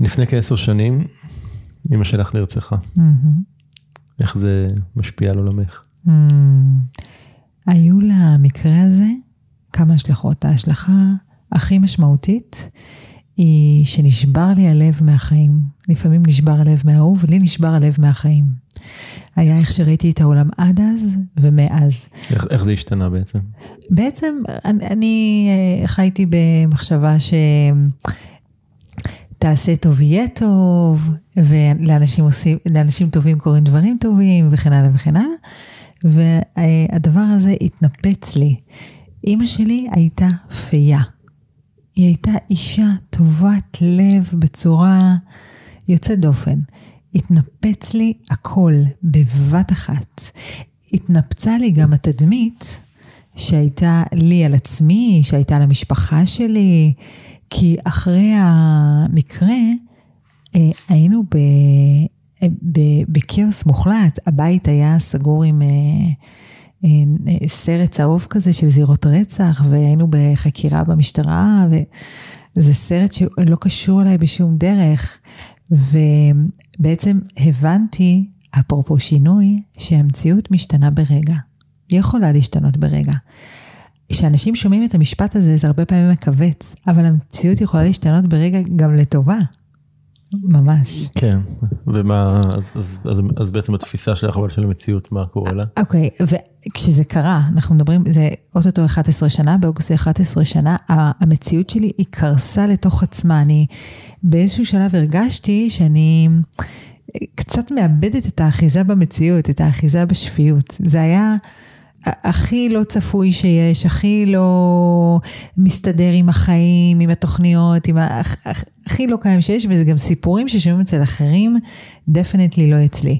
לפני כעשר שנים, אמא שלך נרצחה. איך זה משפיע על עולמך? היו למקרה הזה כמה השלכות. ההשלכה הכי משמעותית היא שנשבר לי הלב מהחיים. לפעמים נשבר הלב מהאהוב, ולי נשבר הלב מהחיים. היה איך שראיתי את העולם עד אז ומאז. איך, איך זה השתנה בעצם? בעצם אני, אני אה, חייתי במחשבה ש... תעשה טוב יהיה טוב, ולאנשים עושים, לאנשים טובים קורים דברים טובים, וכן הלאה וכן הלאה. והדבר הזה התנפץ לי. אימא שלי הייתה פייה. היא הייתה אישה טובת לב בצורה יוצאת דופן. התנפץ לי הכל בבת אחת. התנפצה לי גם התדמית שהייתה לי על עצמי, שהייתה למשפחה שלי, כי אחרי המקרה אה, היינו ב, אה, ב, בכאוס מוחלט, הבית היה סגור עם אה, סרט צהוב כזה של זירות רצח, והיינו בחקירה במשטרה, וזה סרט שלא קשור אליי בשום דרך. ובעצם הבנתי, אפרופו שינוי, שהמציאות משתנה ברגע. היא יכולה להשתנות ברגע. כשאנשים שומעים את המשפט הזה, זה הרבה פעמים מכווץ, אבל המציאות יכולה להשתנות ברגע גם לטובה. ממש. כן, ומה, אז, אז, אז, אז בעצם התפיסה שלך אבל של המציאות, מה קורה לה? אוקיי, okay, וכשזה קרה, אנחנו מדברים, זה אוטוטו 11 שנה, באוגוסט 11 שנה, המציאות שלי היא קרסה לתוך עצמה. אני באיזשהו שלב הרגשתי שאני קצת מאבדת את האחיזה במציאות, את האחיזה בשפיות. זה היה... הכי לא צפוי שיש, הכי לא מסתדר עם החיים, עם התוכניות, עם. הכי לא קיים שיש, וזה גם סיפורים ששומעים אצל אחרים, דפנטלי לא אצלי.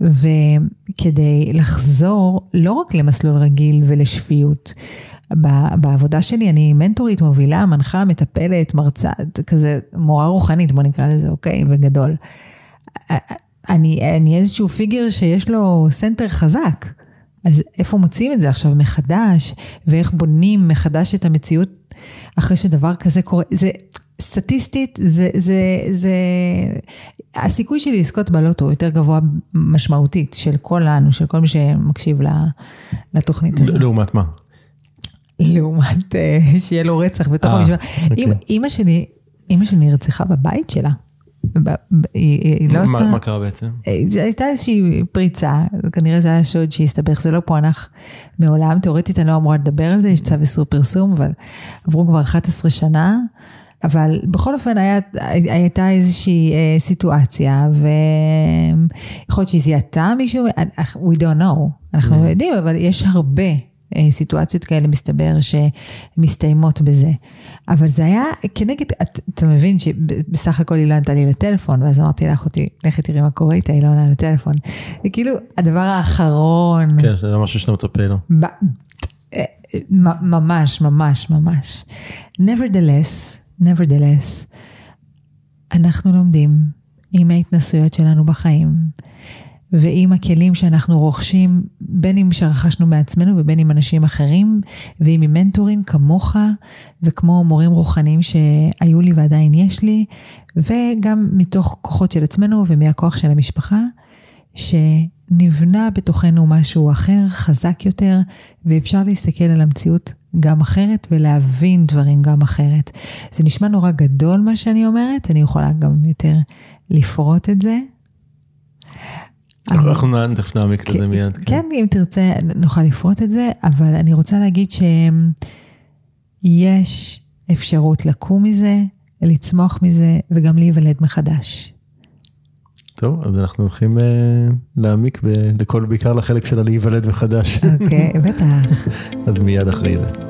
וכדי לחזור לא רק למסלול רגיל ולשפיות, בעבודה שלי אני מנטורית, מובילה, מנחה, מטפלת, מרצה, כזה מורה רוחנית, בוא נקרא לזה, אוקיי? ובגדול. אני, אני איזשהו figure שיש לו center חזק. אז איפה מוצאים את זה עכשיו מחדש, ואיך בונים מחדש את המציאות אחרי שדבר כזה קורה? זה סטטיסטית, זה, זה, זה, הסיכוי שלי לזכות בלוטו הוא יותר גבוה משמעותית של כולנו, של כל מי שמקשיב לתוכנית הזאת. לעומת מה? לעומת אה, שיהיה לו רצח בתוך המשפחה. אוקיי. אימא שלי, אימא שלי נרצחה בבית שלה. היא לא עשתה... מה קרה בעצם? אה, הייתה איזושהי פריצה, כנראה זה היה שוד שהסתבך, זה לא פוענח מעולם, תאורטית אני לא אמורה לדבר על זה, יש צו איסור פרסום, אבל עברו כבר 11 שנה. אבל בכל אופן היה, הייתה איזושהי אה, סיטואציה, ויכול להיות שהיא זיהתה מישהו, we don't know, אנחנו לא יודעים, אבל יש הרבה אה, סיטואציות כאלה מסתבר שמסתיימות בזה. אבל זה היה כנגד, אתה מבין שבסך הכל היא לא ענתה לי לטלפון, ואז אמרתי לה, אחותי, לכי תראי מה קורה איתה, היא לא עונה לטלפון. זה כאילו הדבר האחרון. כן, זה משהו שאתה מצפה לו. אה, ממש, ממש, ממש. nevertheless, nevertheless, אנחנו לומדים עם ההתנסויות שלנו בחיים. ועם הכלים שאנחנו רוכשים, בין אם שרכשנו מעצמנו ובין עם אנשים אחרים, ועם מנטורים כמוך, וכמו מורים רוחניים שהיו לי ועדיין יש לי, וגם מתוך כוחות של עצמנו ומהכוח של המשפחה, שנבנה בתוכנו משהו אחר, חזק יותר, ואפשר להסתכל על המציאות גם אחרת ולהבין דברים גם אחרת. זה נשמע נורא גדול מה שאני אומרת, אני יכולה גם יותר לפרוט את זה. אנחנו תכף נעמיק לזה כן, מיד. כן. כן, אם תרצה נוכל לפרוט את זה, אבל אני רוצה להגיד שיש אפשרות לקום מזה, לצמוח מזה וגם להיוולד מחדש. טוב, אז אנחנו הולכים uh, להעמיק ב- לכל, בעיקר לחלק של הלהיוולד מחדש. אוקיי, okay, בטח. אז מיד אחרי זה.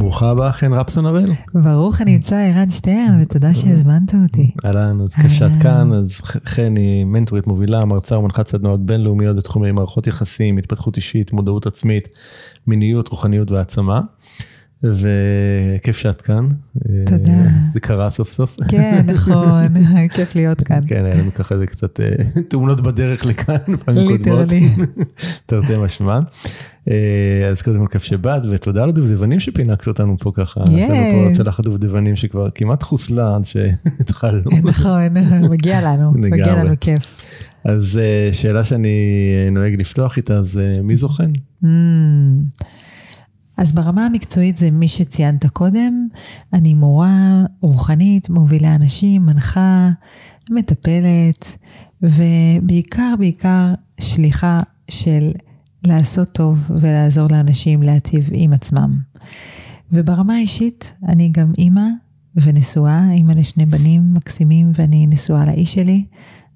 ברוכה הבאה חן רפסון הראל. ברוך הנמצא ערן שטרן ותודה שהזמנת אותי. אהלן, אז כיף שאת כאן, אז חן היא מנטורית מובילה, מרצה ומנחת סדנאות בינלאומיות בתחומי מערכות יחסים, התפתחות אישית, מודעות עצמית, מיניות, רוחניות והעצמה. וכיף שאת כאן. תודה. זה קרה סוף סוף. כן, נכון, כיף להיות כאן. כן, היה לנו ככה זה קצת אה, תאונות בדרך לכאן, ליטרלי. תרתי משמע. אה, אז קודם כל כיף שבאת, ותודה לדובדבנים שפינקת אותנו פה ככה. יש לנו פה צלחת דובדבנים שכבר כמעט חוסלה עד שהתחלנו. נכון, מגיע לנו, מגיע לנו כיף. אז אה, שאלה שאני נוהג לפתוח איתה, זה מי זוכן? Mm. אז ברמה המקצועית זה מי שציינת קודם, אני מורה רוחנית, מובילה אנשים, מנחה, מטפלת, ובעיקר, בעיקר שליחה של לעשות טוב ולעזור לאנשים להטיב עם עצמם. וברמה האישית, אני גם אימא ונשואה, אימא לשני בנים מקסימים, ואני נשואה לאיש שלי.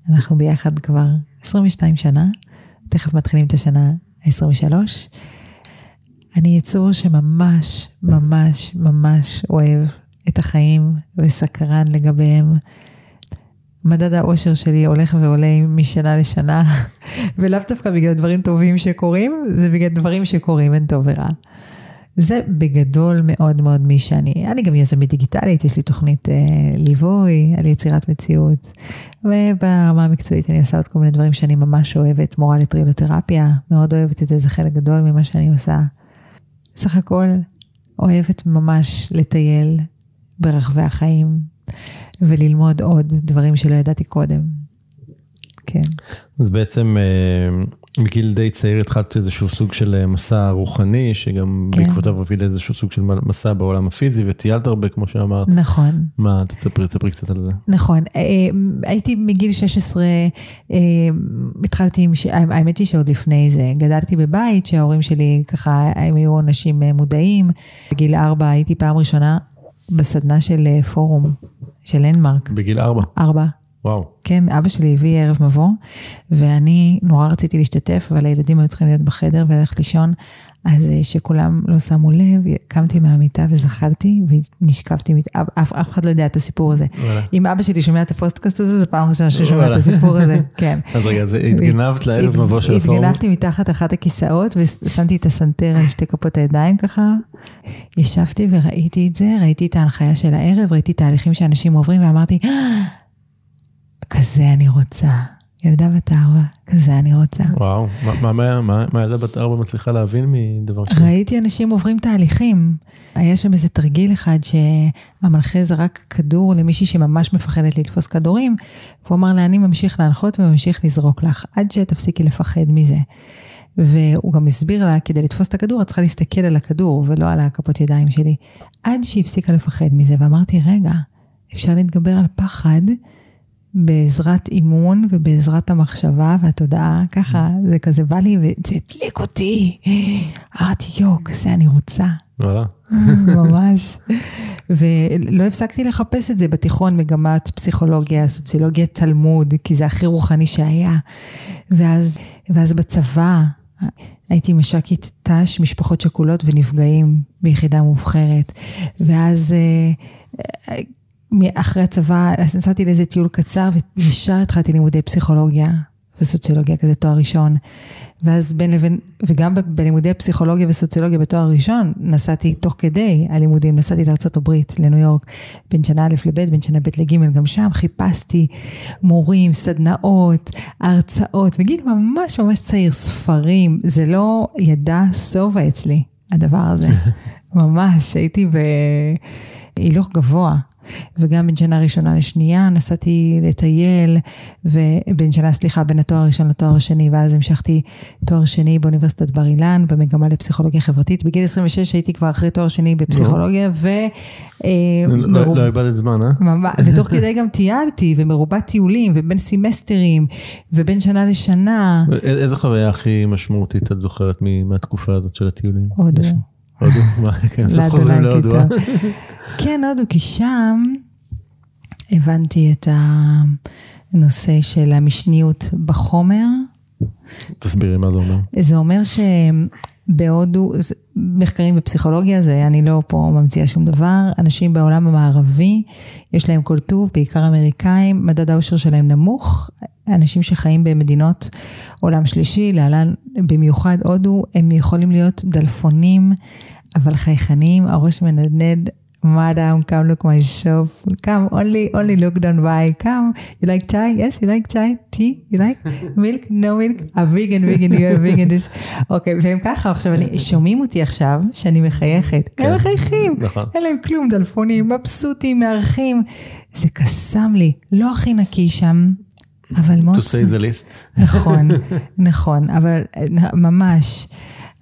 אנחנו ביחד כבר 22 שנה, תכף מתחילים את השנה ה-23. אני יצור שממש, ממש, ממש אוהב את החיים וסקרן לגביהם. מדד האושר שלי הולך ועולה משנה לשנה, ולאו דווקא בגלל דברים טובים שקורים, זה בגלל דברים שקורים, אין טוב ורע. זה בגדול מאוד מאוד מי שאני. אני גם יזמית דיגיטלית, יש לי תוכנית אה, ליווי על יצירת מציאות. וברמה המקצועית אני עושה עוד כל מיני דברים שאני ממש אוהבת, מורה לטרילותרפיה, מאוד אוהבת את זה, זה חלק גדול ממה שאני עושה. סך הכל אוהבת ממש לטייל ברחבי החיים וללמוד עוד דברים שלא ידעתי קודם. כן. אז בעצם אה, מגיל די צעיר התחלת איזשהו סוג של אה, מסע רוחני, שגם כן. בעקבותיו הוביל איזשהו סוג של מסע בעולם הפיזי, וטיילת הרבה, כמו שאמרת. נכון. מה, תספרי, תספרי קצת על זה. נכון. אה, הייתי מגיל 16, התחלתי עם, האמת היא שעוד לפני זה, גדלתי בבית שההורים שלי ככה, הם היו אנשים מודעים. בגיל 4 הייתי פעם ראשונה בסדנה של פורום, של הנמרק. בגיל 4? 4. וואו. כן, אבא שלי הביא ערב מבוא, ואני נורא רציתי להשתתף, אבל הילדים היו צריכים להיות בחדר וללכת לישון, אז אה, שכולם לא שמו לב, קמתי מהמיטה וזחלתי, ונשכבתי, אף, אף, אף אחד לא יודע את הסיפור הזה. אם אבא שלי שומע את הפודקאסט הזה, זו פעם ראשונה שהוא שומע את הסיפור הזה, כן. אז רגע, אז התגנבת לערב מבוא של הפורום? התגנבתי מתחת אחת הכיסאות, ושמתי את הסנטר על שתי כפות הידיים ככה. ישבתי וראיתי את זה, ראיתי את ההנחיה של הערב, ראיתי תהליכים שאנשים עוברים, ואמרתי, כזה אני רוצה. ילדה בת ארבע, כזה אני רוצה. וואו, מה, מה, מה, מה ילדה בת ארבע מצליחה להבין מדבר כזה? ראיתי אנשים עוברים תהליכים. היה שם איזה תרגיל אחד שהמנחה זרק כדור למישהי שממש מפחדת לתפוס כדורים, והוא אמר לה, אני ממשיך להנחות וממשיך לזרוק לך, עד שתפסיקי לפחד מזה. והוא גם הסביר לה, כדי לתפוס את הכדור, את צריכה להסתכל על הכדור ולא על הכפות ידיים שלי. עד שהיא הפסיקה לפחד מזה, ואמרתי, רגע, אפשר להתגבר על פחד בעזרת אימון ובעזרת המחשבה והתודעה, ככה, זה כזה בא לי וזה הדליק אותי. אמרתי, יואו, כזה אני רוצה. וואלה. ממש. ולא הפסקתי לחפש את זה בתיכון, מגמת פסיכולוגיה, סוציולוגיה, תלמוד, כי זה הכי רוחני שהיה. ואז, ואז בצבא, הייתי מש"קית ת"ש, משפחות שכולות ונפגעים ביחידה מובחרת. ואז... אחרי הצבא, אז נסעתי לאיזה טיול קצר, וישר התחלתי לימודי פסיכולוגיה וסוציולוגיה, כזה תואר ראשון. ואז בין לבין, וגם בלימודי פסיכולוגיה וסוציולוגיה בתואר ראשון, נסעתי תוך כדי הלימודים, נסעתי לארה"ב, לניו יורק, בין שנה א' לב', בין שנה ב' לג', גם שם חיפשתי מורים, סדנאות, הרצאות, בגיל ממש ממש צעיר, ספרים, זה לא ידע שובע אצלי, הדבר הזה. ממש, הייתי בהילוך גבוה. וגם בין שנה ראשונה לשנייה נסעתי לטייל, ובין שנה, סליחה, בין התואר הראשון לתואר השני, ואז המשכתי תואר שני באוניברסיטת בר אילן, במגמה לפסיכולוגיה חברתית. בגיל 26 הייתי כבר אחרי תואר שני בפסיכולוגיה, ו... אה, לא לא איבדת זמן, אה? ותוך כדי גם טיילתי, ומרובת טיולים, ובין סמסטרים, ובין שנה לשנה. איזה חוויה הכי משמעותית את זוכרת מהתקופה הזאת של הטיולים? הודו. הודו? מה, כן, בסוף חוזרים להודו. כן, הודו, כי שם הבנתי את הנושא של המשניות בחומר. תסבירי מה זה אומר. זה אומר שבהודו, מחקרים בפסיכולוגיה זה, אני לא פה ממציאה שום דבר, אנשים בעולם המערבי, יש להם כל טוב, בעיקר אמריקאים, מדד האושר שלהם נמוך, אנשים שחיים במדינות עולם שלישי, להלן במיוחד הודו, הם יכולים להיות דלפונים, אבל חייכנים, הראש מנדנד. Madam, come look my shop. Come, only, only look, don't buy. Come, you like chai? Yes, you like chai? Tea? You like milk? No milk? A vegan, vegan, you are vegan. אוקיי, והם ככה, עכשיו, שומעים אותי עכשיו שאני מחייכת. הם מחייכים. נכון. אין להם כלום, דלפונים, מבסוטים, מארחים. זה קסם לי. לא הכי נקי שם, אבל מאוד... To say the least. נכון, נכון, אבל אה, ממש.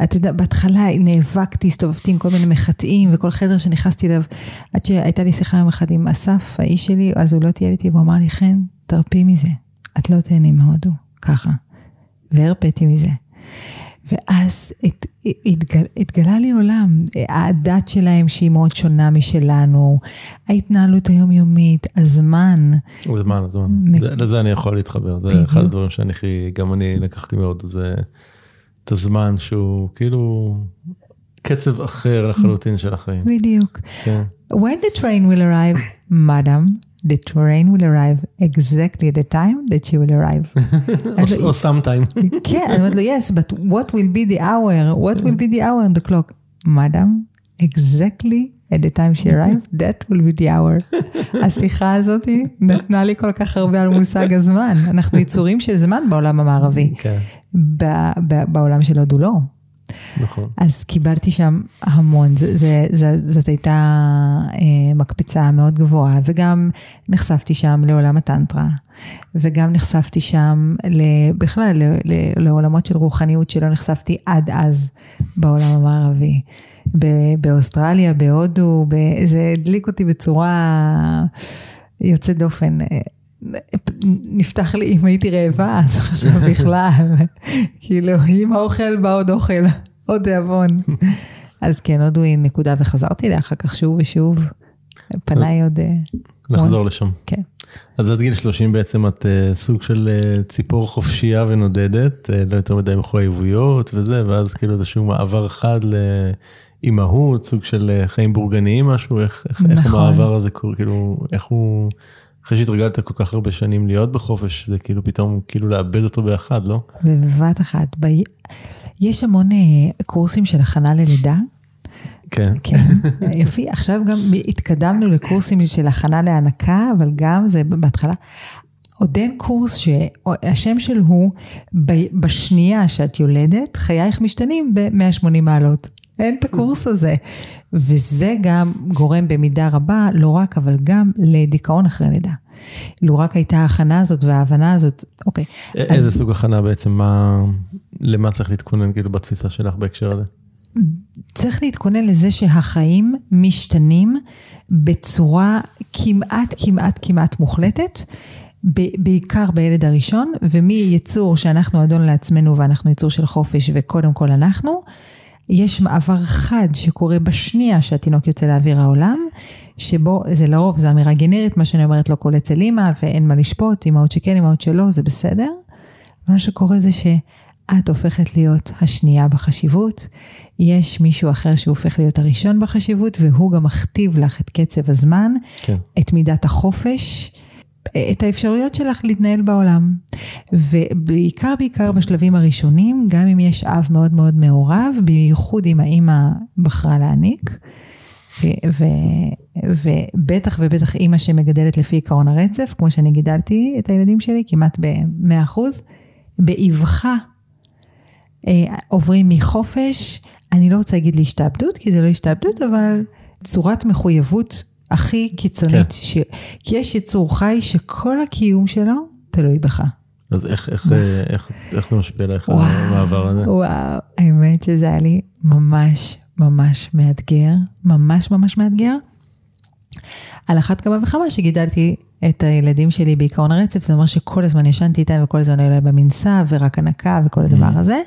אתה יודע, בהתחלה נאבקתי, הסתובבתי עם כל מיני מחטאים, וכל חדר שנכנסתי אליו, עד שהייתה לי שיחה יום אחד עם אסף, האיש שלי, אז הוא לא טייל איתי, והוא אמר לי, חן, תרפי מזה, את לא תהני מהודו, ככה. והרפאתי מזה. ואז הת, התגל, התגלה לי עולם, הדת שלהם שהיא מאוד שונה משלנו, ההתנהלות היומיומית, הזמן. זמן, זמן. מ- זה- לזה אני יכול להתחבר, זה. אחד הדברים שאני הכי, גם אני לקחתי מאוד, זה את הזמן שהוא כאילו קצב אחר לחלוטין של החיים. בדיוק. כן. When the train will arrive, madam, the train will arrive exactly at the time that she will arrive. או לא- sometime. כן, אני אומרת לו, yes, but what will be the hour? What will be the hour on the clock? madam, exactly at the time she arrived, that will be the hour. השיחה הזאת נתנה לי כל כך הרבה על מושג הזמן. אנחנו יצורים של זמן בעולם המערבי. כן, בעולם של הודו לא. נכון. אז קיבלתי שם המון, זה, זה, זה, זאת הייתה אה, מקפצה מאוד גבוהה, וגם נחשפתי שם לעולם הטנטרה, וגם נחשפתי שם בכלל לעולמות של רוחניות שלא נחשפתי עד אז בעולם המערבי. ב- באוסטרליה, בהודו, זה הדליק אותי בצורה יוצאת דופן. אה, נפתח לי, אם הייתי רעבה, אז עכשיו בכלל, כאילו, עם האוכל בא עוד אוכל, עוד תיאבון. אז כן, הודו היא נקודה, וחזרתי אליה אחר כך שוב ושוב. פניי עוד... אה, נחזור לשם. כן. אז עד גיל 30 בעצם את אה, סוג של ציפור חופשייה ונודדת, לא יותר מדי מחויבויות וזה, ואז כאילו איזשהו מעבר חד לאימהות, סוג של אה, חיים בורגניים משהו, איך, איך, איך נכון. המעבר הזה קורה, כאילו, איך הוא, אחרי שהתרגלת כל כך הרבה שנים להיות בחופש, זה כאילו פתאום כאילו לאבד אותו באחד, לא? ובבת אחת, ב... יש המון אה, קורסים של הכנה ללידה. כן. כן, יפי. עכשיו גם התקדמנו לקורסים של הכנה להנקה, אבל גם זה בהתחלה. עוד אין קורס שהשם שלו הוא בשנייה שאת יולדת, חייך משתנים ב-180 מעלות. אין את הקורס הזה. וזה גם גורם במידה רבה, לא רק, אבל גם לדיכאון אחרי לידה. לו רק הייתה ההכנה הזאת וההבנה הזאת, אוקיי. איזה סוג הכנה בעצם, מה, למה צריך להתכונן כאילו בתפיסה שלך בהקשר הזה? צריך להתכונן לזה שהחיים משתנים בצורה כמעט, כמעט, כמעט מוחלטת, בעיקר בילד הראשון, ומיצור שאנחנו אדון לעצמנו ואנחנו יצור של חופש וקודם כל אנחנו, יש מעבר חד שקורה בשנייה שהתינוק יוצא לאוויר העולם, שבו, זה לרוב, זו אמירה גנרית, מה שאני אומרת לא כל אצל אימא ואין מה לשפוט, אימהות שכן, אימהות שלא, זה בסדר. מה שקורה זה שאת הופכת להיות השנייה בחשיבות, יש מישהו אחר שהופך להיות הראשון בחשיבות, והוא גם מכתיב לך את קצב הזמן, כן. את מידת החופש, את האפשרויות שלך להתנהל בעולם. ובעיקר בעיקר בשלבים הראשונים, גם אם יש אב מאוד מאוד מעורב, בייחוד אם האימא בחרה להעניק, ובטח ובטח אימא שמגדלת לפי עקרון הרצף, כמו שאני גידלתי את הילדים שלי, כמעט ב-100%, באבחה אה, עוברים מחופש, אני לא רוצה להגיד להשתעבדות, כי זה לא השתעבדות, אבל צורת מחויבות הכי קיצונית, כן. ש... כי יש יצור חי שכל הקיום שלו תלוי בך. אז איך, איך, איך, איך זה משפיע עליך. המעבר הזה? וואו, האמת שזה היה לי ממש ממש מאתגר, ממש ממש מאתגר. על אחת כמה וכמה שגידלתי את הילדים שלי בעיקרון הרצף, זה אומר שכל הזמן ישנתי איתם וכל הזמן היו להם במנסה ורק הנקה וכל הדבר הזה.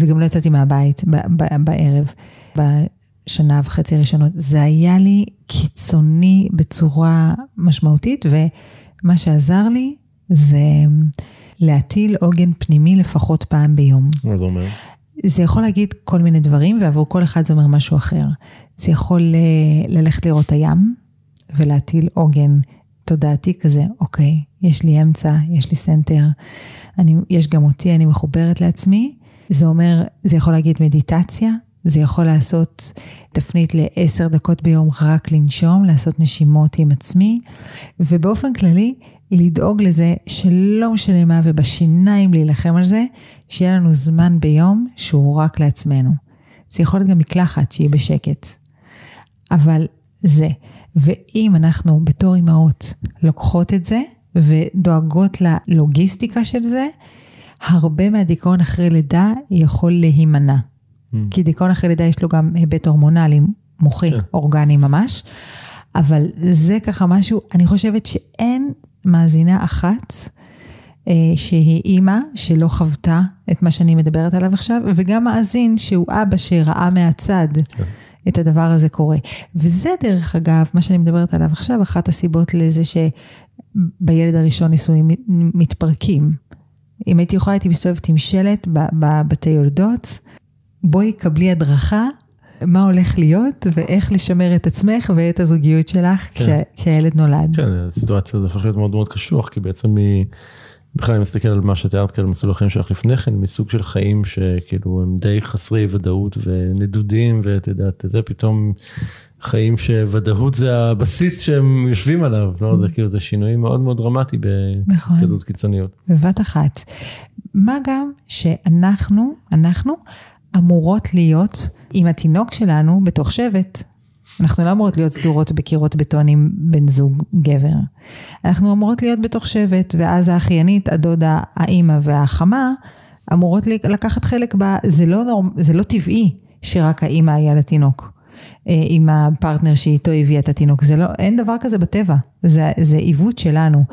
וגם לא יצאתי מהבית ב- ב- בערב, בשנה וחצי הראשונות. זה היה לי קיצוני בצורה משמעותית, ומה שעזר לי זה להטיל עוגן פנימי לפחות פעם ביום. מה זה אומר? זה יכול להגיד כל מיני דברים, ועבור כל אחד זה אומר משהו אחר. זה יכול אה, ללכת לראות את הים ולהטיל עוגן תודעתי כזה, אוקיי, יש לי אמצע, יש לי center, אני, יש גם אותי, אני מחוברת לעצמי. זה אומר, זה יכול להגיד מדיטציה, זה יכול לעשות תפנית לעשר דקות ביום רק לנשום, לעשות נשימות עם עצמי, ובאופן כללי, לדאוג לזה שלא משנה מה, ובשיניים להילחם על זה, שיהיה לנו זמן ביום שהוא רק לעצמנו. זה יכול להיות גם מקלחת שהיא בשקט. אבל זה. ואם אנחנו בתור אימהות לוקחות את זה ודואגות ללוגיסטיקה של זה, הרבה מהדיכאון אחרי לידה יכול להימנע. Mm. כי דיכאון אחרי לידה יש לו גם היבט הורמונלי, מוחי, כן. אורגני ממש. אבל זה ככה משהו, אני חושבת שאין מאזינה אחת אה, שהיא אימא שלא חוותה את מה שאני מדברת עליו עכשיו, וגם מאזין שהוא אבא שראה מהצד כן. את הדבר הזה קורה. וזה דרך אגב, מה שאני מדברת עליו עכשיו, אחת הסיבות לזה שבילד הראשון נישואים מתפרקים. אם הייתי יכולה, הייתי מסתובבת עם שלט בבתי יולדות, בואי קבלי הדרכה. מה הולך להיות ואיך לשמר את עצמך ואת הזוגיות שלך כן. כש, כשהילד נולד. כן, הסיטואציה הזאת הופכת להיות מאוד מאוד קשוח, כי בעצם היא, בכלל אני מסתכל על מה שתיארת כאן, מסלול החיים שלך לפני כן, מסוג של חיים שכאילו הם די חסרי ודאות ונדודים, ואת יודעת, זה פתאום חיים שוודאות זה הבסיס שהם יושבים עליו, לא? זה כאילו, זה שינוי מאוד מאוד דרמטי נכון. בכזאת קיצוניות. בבת אחת. מה גם שאנחנו, אנחנו אמורות להיות עם התינוק שלנו בתוך שבט. אנחנו לא אמורות להיות סגורות בקירות בטון עם בן זוג גבר. אנחנו אמורות להיות בתוך שבט, ואז האחיינית, הדודה, האימא והחמה אמורות לקחת חלק ב... זה לא, נורמ... זה לא טבעי שרק האימא היה לתינוק. אה, עם הפרטנר שאיתו הביאה את התינוק, זה לא, אין דבר כזה בטבע, זה, זה עיוות שלנו.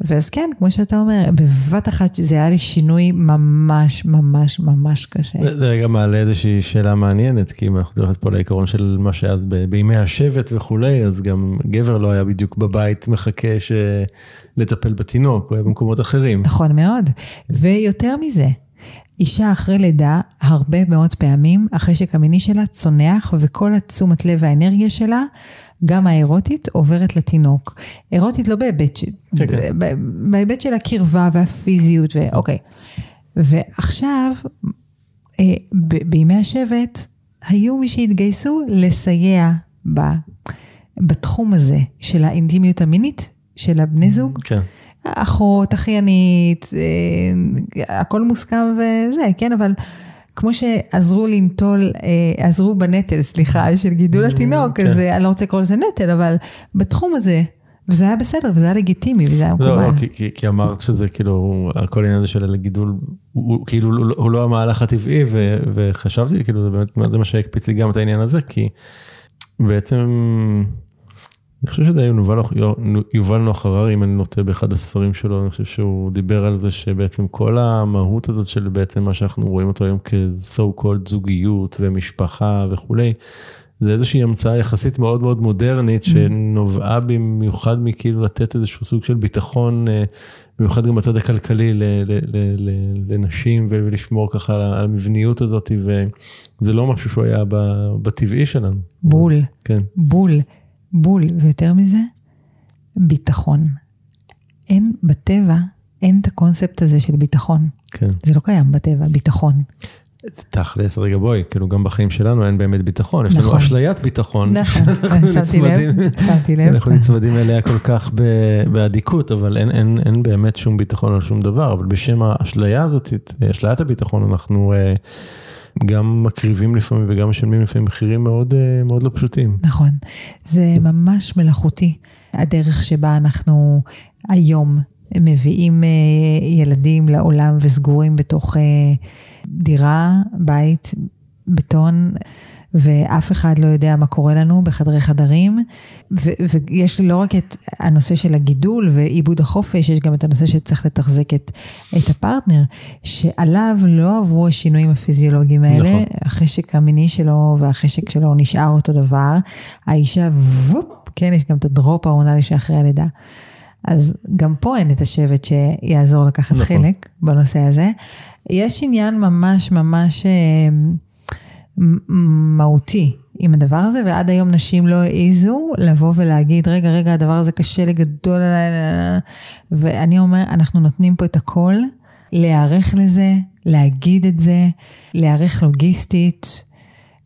ואז כן, כמו שאתה אומר, בבת אחת זה היה לי שינוי ממש ממש ממש קשה. זה גם מעלה איזושהי שאלה מעניינת, כי אם אנחנו הולכים פה לעיקרון של מה שהיה בימי השבט וכולי, אז גם גבר לא היה בדיוק בבית מחכה ש... לטפל בתינוק, הוא היה במקומות אחרים. נכון מאוד. ויותר מזה, אישה אחרי לידה, הרבה מאוד פעמים, החשק המיני שלה צונח, וכל התשומת לב והאנרגיה שלה, גם האירוטית, עוברת לתינוק. אירוטית לא בהיבט, ש... כן, כן. בהיבט של הקרבה והפיזיות, ואוקיי. ועכשיו, אה, ב- בימי השבט, היו מי שהתגייסו לסייע ב... בתחום הזה של האינטימיות המינית של הבני זוג. כן. אחות, אחיינית, אה, הכל מוסכם וזה, כן, אבל כמו שעזרו לנטול, אה, עזרו בנטל, סליחה, של גידול התינוק, כן. אז אה, אני לא רוצה לקרוא לזה נטל, אבל בתחום הזה, וזה היה בסדר, וזה היה לגיטימי, וזה היה לא, מקובל. לא, כי, כי, כי אמרת שזה כאילו, כל העניין הזה של הגידול, הוא, כאילו הוא, לא- הוא לא המהלך הטבעי, ו, וחשבתי, כאילו, זה באמת, זה מה שהקפיץ לי גם את העניין הזה, כי בעצם, אני חושב שזה היה יובל, נוח הררי, אם אני נוטה באחד הספרים שלו, אני חושב שהוא דיבר על זה שבעצם כל המהות הזאת של בעצם מה שאנחנו רואים אותו היום כ-so called זוגיות ומשפחה וכולי, זה איזושהי המצאה יחסית מאוד מאוד מודרנית שנובעה במיוחד מכאילו לתת איזשהו סוג של ביטחון, אה, במיוחד גם בצד הכלכלי לנשים ולשמור ככה על המבניות הזאת וזה לא משהו שהוא היה בטבעי שלנו. בול, כן. בול, בול, ויותר מזה, ביטחון. אין בטבע, אין את הקונספט הזה של ביטחון. כן. זה לא קיים בטבע, ביטחון. תכלס רגע בואי כאילו גם בחיים שלנו אין באמת ביטחון יש לנו נכון. אשליית ביטחון. נכון, שאנחנו שמתי לב, שמתי לב. אנחנו נצמדים אליה כל כך באדיקות אבל אין, אין, אין באמת שום ביטחון על שום דבר אבל בשם האשליה הזאת את- אשליית הביטחון אנחנו אה, גם מקריבים לפעמים וגם משלמים לפעמים מחירים מאוד, אה, מאוד לא פשוטים. נכון. זה ממש מלאכותי, הדרך שבה אנחנו היום מביאים אה, ילדים לעולם וסגורים בתוך אה, דירה, בית, בטון. ואף אחד לא יודע מה קורה לנו בחדרי חדרים. ו- ויש לי לא רק את הנושא של הגידול ועיבוד החופש, יש גם את הנושא שצריך לתחזק את, את הפרטנר, שעליו לא עברו השינויים הפיזיולוגיים האלה. נכון. החשק המיני שלו והחשק שלו נשאר אותו דבר. האישה, וופ, כן, יש גם את הדרופ ההורמונלי שאחרי הלידה. אז גם פה אין את השבט שיעזור לקחת נכון. חלק בנושא הזה. יש עניין ממש ממש... מהותי עם הדבר הזה, ועד היום נשים לא העזו לבוא ולהגיד, רגע, רגע, הדבר הזה קשה לגדול עליי, ואני אומר, אנחנו נותנים פה את הכל, להיערך לזה, להגיד את זה, להיערך לוגיסטית.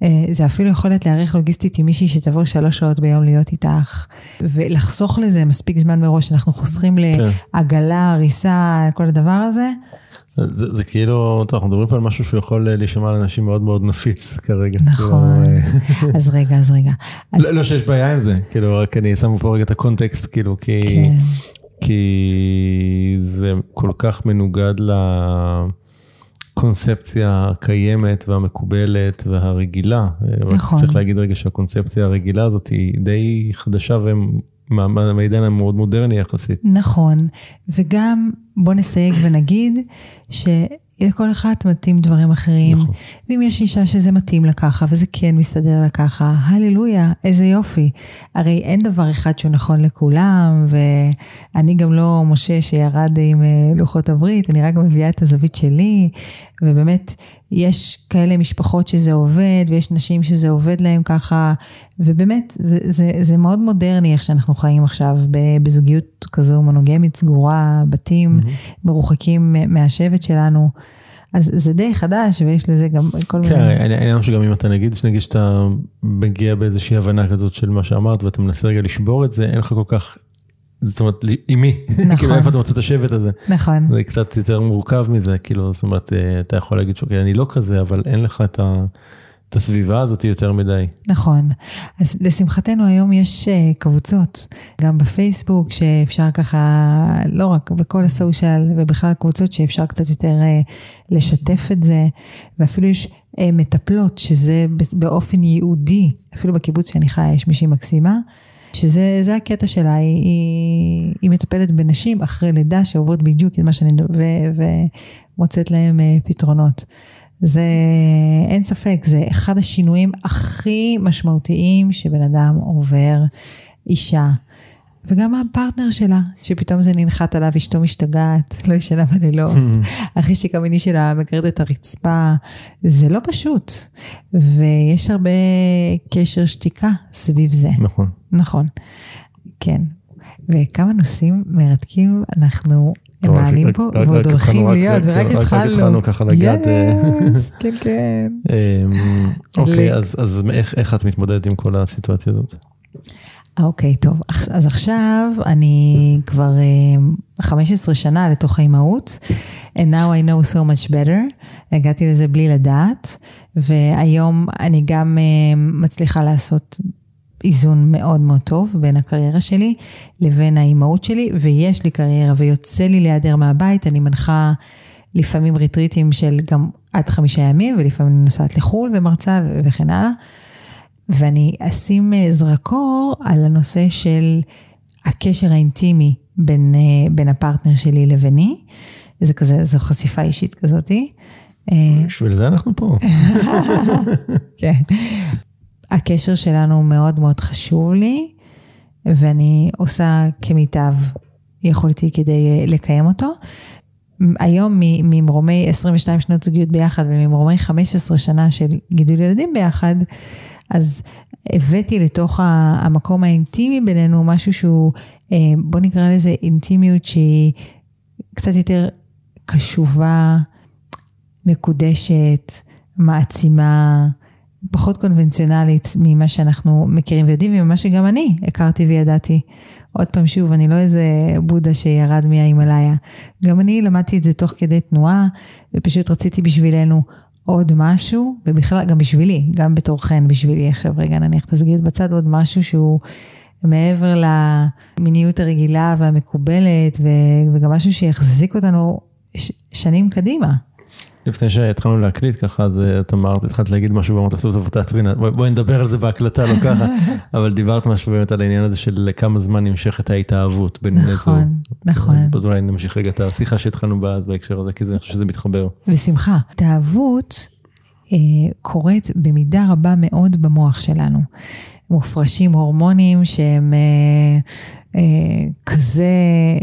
אה, זה אפילו יכולת להיערך לוגיסטית עם מישהי שתבוא שלוש שעות ביום להיות איתך, ולחסוך לזה מספיק זמן מראש, אנחנו חוסכים כן. לעגלה, הריסה, כל הדבר הזה. זה, זה כאילו, טוב, אנחנו מדברים פה על משהו שיכול אה, להישמע לאנשים מאוד מאוד נפיץ כרגע. נכון, כאילו, אז רגע, אז רגע. אז... לא, לא שיש בעיה עם זה, כאילו, רק אני שם פה רגע את הקונטקסט, כאילו, כי, כן. כי זה כל כך מנוגד לקונספציה הקיימת והמקובלת והרגילה. נכון. צריך להגיד רגע שהקונספציה הרגילה הזאת היא די חדשה מהעידן המאוד מודרני יחסית. נכון, וגם בוא נסייג ונגיד שלכל אחת מתאים דברים אחרים. נכון. ואם יש אישה שזה מתאים לה ככה וזה כן מסתדר לה ככה, הללויה, איזה יופי. הרי אין דבר אחד שהוא נכון לכולם, ואני גם לא משה שירד עם אה, לוחות הברית, אני רק מביאה את הזווית שלי, ובאמת יש כאלה משפחות שזה עובד, ויש נשים שזה עובד להם ככה, ובאמת זה, זה, זה מאוד מודרני איך שאנחנו חיים עכשיו בזוגיות כזו מונוגמית סגורה, בתים mm-hmm. מרוחקים מהשבט שלנו. אז זה די חדש ויש לזה גם כל מיני... כן, העניין שגם אם אתה נגיד, נגיד שאתה מגיע באיזושהי הבנה כזאת של מה שאמרת ואתה מנסה רגע לשבור את זה, אין לך כל כך זאת אומרת, עם מי? נכון. כאילו איפה אתה מוצא את השבט הזה? נכון. זה קצת יותר מורכב מזה, כאילו, זאת אומרת, אה, אתה יכול להגיד שאוקיי, אני לא כזה, אבל אין לך את ה... את הסביבה הזאת יותר מדי. נכון. אז לשמחתנו היום יש אה, קבוצות, גם בפייסבוק, שאפשר ככה, לא רק בכל הסושיאל, ובכלל קבוצות שאפשר קצת יותר אה, לשתף את זה, ואפילו יש מטפלות, שזה באופן ייעודי, אפילו בקיבוץ שאני חיה יש מישהי מקסימה. שזה הקטע שלה, היא, היא, היא מטפלת בנשים אחרי לידה שעוברות בדיוק את מה שאני, ו, ומוצאת להם אה, פתרונות. זה, אין ספק, זה אחד השינויים הכי משמעותיים שבן אדם עובר, אישה. וגם הפרטנר שלה, שפתאום זה ננחת עליו, אשתו משתגעת, לא ישנה בלילות, החשק המיני שלה מגרד את הרצפה, זה לא פשוט. ויש הרבה קשר שתיקה סביב זה. נכון. נכון, כן. וכמה נושאים מרתקים אנחנו מעלים פה, ועוד הולכים להיות, ורק התחלנו. רק התחלנו ככה לגעת. אה, כן, כן. אמ, אוקיי, אז איך את מתמודדת עם כל הסיטואציה הזאת? אוקיי, טוב. אז עכשיו אני כבר uh, 15 שנה לתוך האימהות, and now I know so much better. הגעתי לזה בלי לדעת, והיום אני גם uh, מצליחה לעשות איזון מאוד מאוד טוב בין הקריירה שלי לבין האימהות שלי, ויש לי קריירה ויוצא לי להיעדר מהבית, אני מנחה לפעמים ריטריטים של גם עד חמישה ימים, ולפעמים אני נוסעת לחו"ל ומרצה וכן הלאה. ואני אשים אה, זרקור על הנושא של הקשר האינטימי בין, אה, בין הפרטנר שלי לביני. זה כזה, זו חשיפה אישית כזאתי. אה, בשביל זה אנחנו פה. כן. הקשר שלנו מאוד מאוד חשוב לי, ואני עושה כמיטב יכולתי כדי לקיים אותו. היום ממרומי 22 שנות זוגיות ביחד וממרומי 15 שנה של גידול ילדים ביחד, אז הבאתי לתוך המקום האינטימי בינינו משהו שהוא, אה, בוא נקרא לזה אינטימיות שהיא קצת יותר קשובה, מקודשת, מעצימה, פחות קונבנציונלית ממה שאנחנו מכירים ויודעים וממה שגם אני הכרתי וידעתי. עוד פעם, שוב, אני לא איזה בודה שירד מההימאליה. גם אני למדתי את זה תוך כדי תנועה, ופשוט רציתי בשבילנו עוד משהו, ובכלל גם בשבילי, גם בתור חן בשבילי, עכשיו רגע נניח את הזוגיות בצד, עוד משהו שהוא מעבר למיניות הרגילה והמקובלת, וגם משהו שיחזיק אותנו ש- שנים קדימה. לפני שהתחלנו להקליט ככה, אז אה, את אמרת, התחלת להגיד משהו ואמרת, עשו טוב, תעצרי, בואי נדבר על זה בהקלטה, לא ככה, אבל דיברת משהו באמת על העניין הזה של כמה זמן נמשכת ההתאהבות בין בני זוג. נכון, נכון. אז אולי נמשיך רגע את השיחה שהתחלנו בה בהקשר הזה, כי אני חושב שזה מתחבר. בשמחה. התאהבות אה, קורית במידה רבה מאוד במוח שלנו. מופרשים הורמונים שהם אה, אה, כזה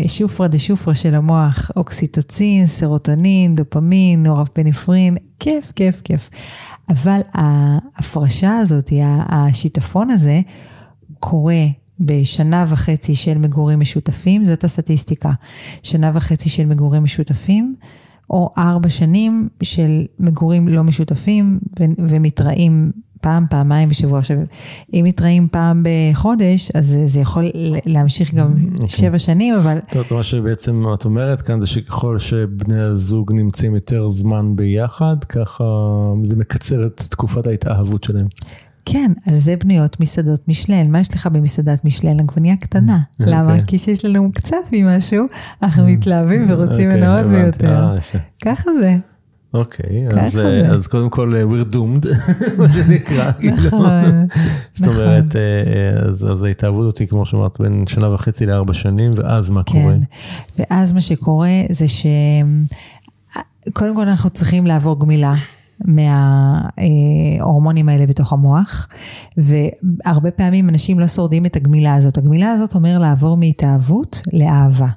שופרא דה שופרא של המוח, אוקסיטוצין, סרוטונין, דופמין, נורפנפרין, כיף, כיף, כיף. אבל ההפרשה הזאת, השיטפון הזה, קורה בשנה וחצי של מגורים משותפים, זאת הסטטיסטיקה. שנה וחצי של מגורים משותפים, או ארבע שנים של מגורים לא משותפים ו- ומתראים פעם, פעמיים בשבוע. עכשיו, אם מתראים פעם בחודש, אז זה- יכול להמשיך גם אוקיי. שבע שנים, אבל טוב, מה שבעצם את אומרת כאן זה שככל שבני הזוג נמצאים יותר זמן ביחד, ככה זה מקצר את תקופת ההתאהבות שלהם. כן, על זה בנויות מסעדות משלן. מה יש לך במסעדת משלן? עגבנייה קטנה. למה? אוקיי. כי שיש לנו קצת ממשהו, אנחנו מתלהבים ורוצים אוקיי, ממנו עוד. ויותר. ככה זה. אוקיי, אז, זה. אה, אז קודם כל, אה, we're doomed, מה שנקרא. כאילו. נכון, זאת נכון. אומרת, אה, אז אז ההתאהבות אותי, כמו שאמרת, בין שנה וחצי לארבע שנים, ואז מה קורה? כן. ואז מה שקורה זה ש... קודם כל אנחנו צריכים לעבור גמילה מההורמונים האלה בתוך המוח, והרבה פעמים אנשים לא שורדים את הגמילה הזאת. הגמילה הזאת אומר לעבור מהתאהבות לאהבה.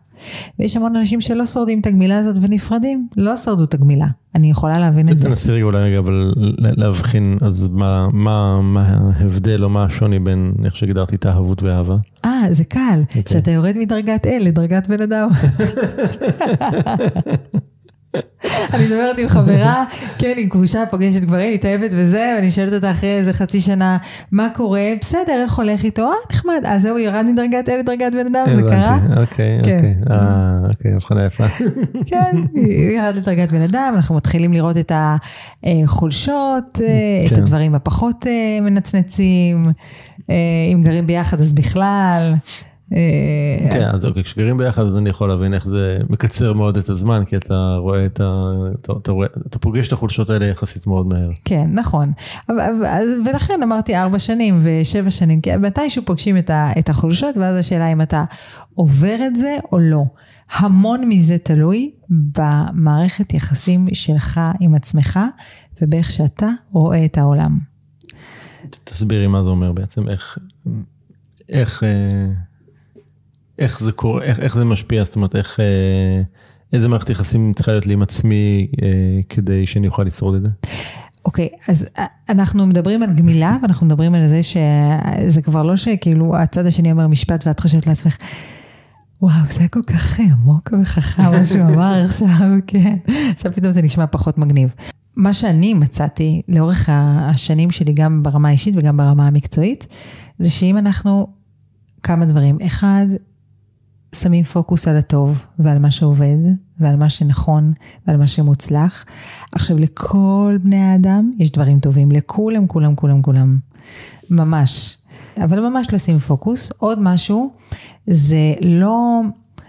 ויש המון אנשים שלא שורדים את הגמילה הזאת ונפרדים, לא שרדו את הגמילה. אני יכולה להבין את זה. תנסי רגע אולי רגע, אבל להבחין, אז מה- מה מה ההבדל או מה השוני בין איך שהגדרתי התאהבות ואהבה? אה, זה קל, אוקיי. שאתה יורד מדרגת אל לדרגת בן אדם. אני מדברת עם חברה, כן, עם גרושה, פוגשת גברים, מתאהבת וזה, ואני שואלת אותה אחרי איזה חצי שנה, מה קורה? בסדר, איך הולך איתו? אה, נחמד. אז זהו, ירד מדרגת אל לדרגת בן אדם, זה קרה? אוקיי, כן. אוקיי. אה, אוקיי, הבחנה יפה. כן, ירד לדרגת בן אדם, אנחנו מתחילים לראות את החולשות, אה, את כן. הדברים הפחות אה, מנצנצים, אה, אם גרים ביחד אז בכלל. אה, כן, אז אוקיי, כשגרים ביחד אז אני יכול להבין איך זה מקצר מאוד את הזמן, כי אתה רואה את ה... אתה- אתה רואה- אתה פוגש את החולשות האלה יחסית מאוד מהר. כן, נכון. ולכן אמרתי ארבע שנים ושבע שנים, כי מתישהו פוגשים את, ה, את החולשות, ואז השאלה אם אתה עובר את זה או לא. המון מזה תלוי במערכת יחסים שלך עם עצמך, ובאיך שאתה רואה את העולם. תסבירי מה זה אומר בעצם, איך, איך, אה, איך זה קורה, איך, איך זה משפיע, זאת אומרת, איך, אה, איזה מערכת יחסים צריכה להיות לי עם עצמי אה, כדי שאני אוכל לשרוד את זה? אוקיי, אז אה, אנחנו מדברים על גמילה, ואנחנו מדברים על זה שזה כבר לא שכאילו הצד השני אומר משפט ואת חושבת לעצמך, וואו, זה היה כל כך עמוק וחכם מה שהוא אמר עכשיו, כן. עכשיו פתאום זה נשמע פחות מגניב. מה שאני מצאתי לאורך השנים שלי, גם ברמה האישית וגם ברמה המקצועית, זה שאם אנחנו, כמה דברים. אחד, שמים פוקוס על הטוב ועל מה שעובד ועל מה שנכון ועל מה שמוצלח. עכשיו, לכל בני האדם יש דברים טובים, לכולם, כולם, כולם, כולם. ממש. אבל ממש לשים פוקוס. עוד משהו, זה לא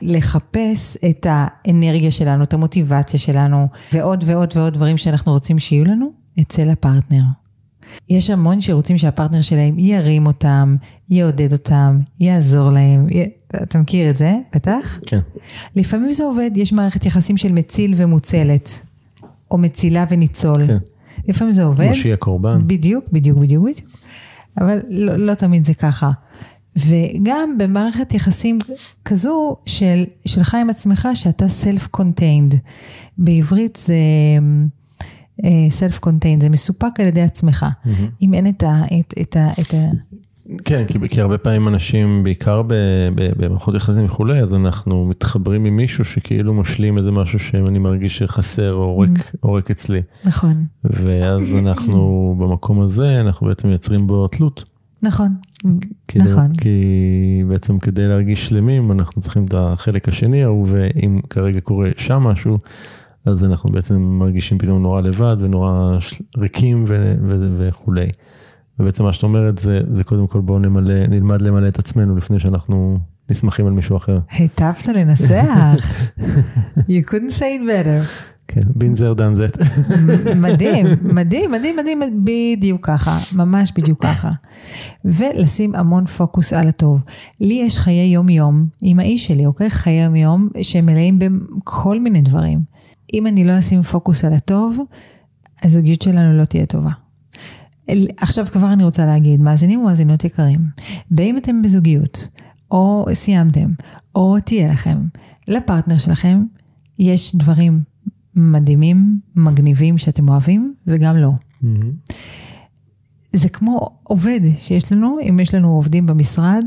לחפש את האנרגיה שלנו, את המוטיבציה שלנו, ועוד ועוד ועוד דברים שאנחנו רוצים שיהיו לנו אצל הפרטנר. יש המון שרוצים שהפרטנר שלהם ירים אותם, יעודד אותם, יעזור להם. י... אתה מכיר את זה, בטח? כן. לפעמים זה עובד, יש מערכת יחסים של מציל ומוצלת, או מצילה וניצול. כן. לפעמים זה עובד. מושיע קורבן. בדיוק, בדיוק, בדיוק, בדיוק. אבל לא, לא תמיד זה ככה. וגם במערכת יחסים כזו של, שלך עם עצמך, שאתה self-contained. בעברית זה אה, self-contained, זה מסופק על ידי עצמך. אם אין את ה... את, את ה, את ה כן, כי, כי הרבה פעמים אנשים, בעיקר במערכות יחסים וכולי, אז אנחנו מתחברים עם מישהו שכאילו משלים איזה משהו שאני מרגיש שחסר או ריק, או ריק אצלי. נכון, ואז אנחנו במקום הזה, אנחנו בעצם מייצרים בו תלות. נכון, כדי, נכון. כי בעצם כדי להרגיש שלמים אנחנו צריכים את החלק השני ההוא ואם כרגע קורה שם משהו אז אנחנו בעצם מרגישים פתאום נורא לבד ונורא ריקים ו- ו- וכולי. ובעצם מה שאת אומרת זה, זה קודם כל בואו נמלא, נלמד למלא את עצמנו לפני שאנחנו נסמכים על מישהו אחר. היטבת לנסח. You couldn't say it better. כן, בין זר דן זט. מדהים, מדהים, מדהים, מדהים, בדיוק ככה, ממש בדיוק ככה. ולשים המון פוקוס על הטוב. לי יש חיי יום-יום עם האיש שלי, אוקיי? חיי יום-יום שמלאים בכל מיני דברים. אם אני לא אשים פוקוס על הטוב, הזוגיות שלנו לא תהיה טובה. עכשיו כבר אני רוצה להגיד, מאזינים ומאזינות יקרים, באם אתם בזוגיות, או סיימתם, או תהיה לכם, לפרטנר שלכם יש דברים מדהימים, מגניבים שאתם אוהבים, וגם לא. Mm-hmm. זה כמו עובד שיש לנו, אם יש לנו עובדים במשרד,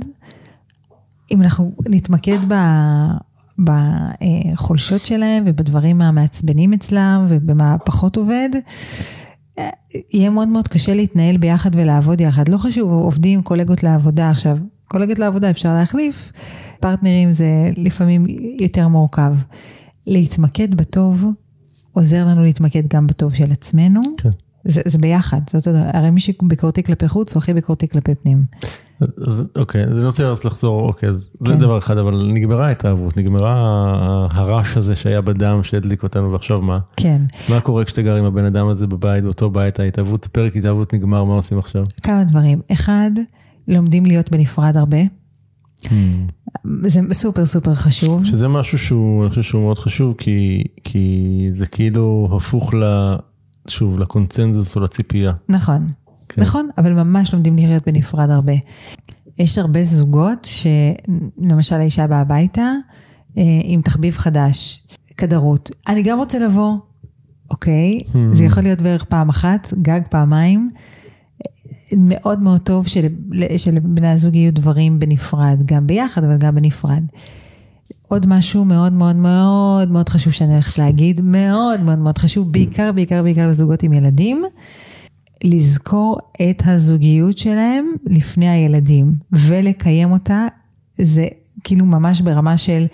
אם אנחנו נתמקד ב... בחולשות שלהם ובדברים המעצבנים אצלם ובמה פחות עובד, יהיה מאוד מאוד קשה להתנהל ביחד ולעבוד יחד. לא חשוב, עובדים, קולגות לעבודה עכשיו. קולגות לעבודה אפשר להחליף, פרטנרים זה לפעמים יותר מורכב. להתמקד בטוב עוזר לנו להתמקד גם בטוב של עצמנו. כן. זה, זה ביחד, זאת אומרת, הרי מי שביקורתי כלפי חוץ הוא הכי ביקורתי כלפי פנים. אוקיי, אז אני רוצה לחזור, אוקיי, כן. זה דבר אחד, אבל נגמרה ההתאהבות, נגמרה הרעש הזה שהיה בדם שהדליק אותנו, ועכשיו מה? כן. מה קורה כשאתה גר עם הבן אדם הזה בבית, באותו בית, ההתאהבות, פרק התאהבות נגמר, מה עושים עכשיו? כמה דברים. אחד, לומדים להיות בנפרד הרבה. Hmm. זה סופר סופר חשוב. שזה משהו שהוא, אני חושב שהוא מאוד חשוב, כי, כי זה כאילו הפוך ל... שוב, לקונצנזוס או לציפייה. נכון, כן. נכון, אבל ממש לומדים לחיות בנפרד הרבה. יש הרבה זוגות שלמשל האישה באה הביתה אה, עם תחביב חדש, כדרות. אני גם רוצה לבוא, אוקיי? Hmm. זה יכול להיות בערך פעם אחת, גג פעמיים. מאוד מאוד טוב של, שלבני הזוג יהיו דברים בנפרד, גם ביחד, אבל גם בנפרד. עוד משהו מאוד מאוד מאוד מאוד חשוב שאני הולכת להגיד, מאוד מאוד מאוד חשוב, בעיקר בעיקר בעיקר לזוגות עם ילדים, לזכור את הזוגיות שלהם לפני הילדים, ולקיים אותה, זה כאילו ממש ברמה של...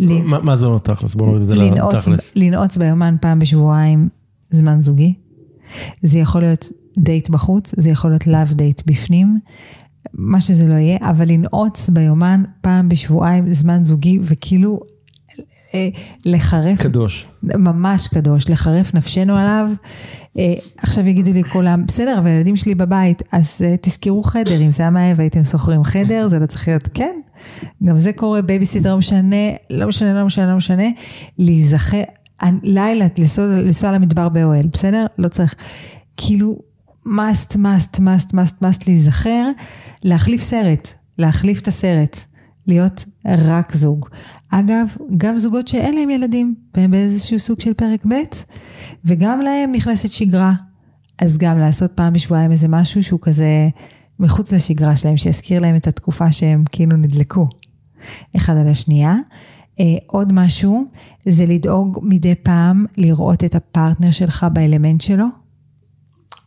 מה, מה זה אומר תכלס? בוא נוריד את זה לתכלס. לנעוץ ביומן פעם בשבועיים זמן זוגי. זה יכול להיות דייט בחוץ, זה יכול להיות לאו דייט בפנים. מה שזה לא יהיה, אבל לנעוץ ביומן פעם בשבועיים זמן זוגי, וכאילו אה, לחרף... קדוש. ממש קדוש, לחרף נפשנו עליו. אה, עכשיו יגידו לי כולם, בסדר, אבל הילדים שלי בבית, אז אה, תזכרו חדר, אם זה היה מהאב הייתם שוכרים חדר, זה לא צריך להיות, כן. גם זה קורה, בייביסיטר לא משנה, לא משנה, לא משנה, לא משנה. להיזכר, לילה, לנסוע למדבר באוהל, בסדר? לא צריך. כאילו, must, must, must, must, must להיזכר, להחליף סרט, להחליף את הסרט, להיות רק זוג. אגב, גם זוגות שאין להם ילדים, והם באיזשהו סוג של פרק ב', וגם להם נכנסת שגרה. אז גם לעשות פעם בשבועיים איזה משהו שהוא כזה מחוץ לשגרה שלהם, שיזכיר להם את התקופה שהם כאילו נדלקו אחד על השנייה. אה, עוד משהו, זה לדאוג מדי פעם לראות את הפרטנר שלך באלמנט שלו.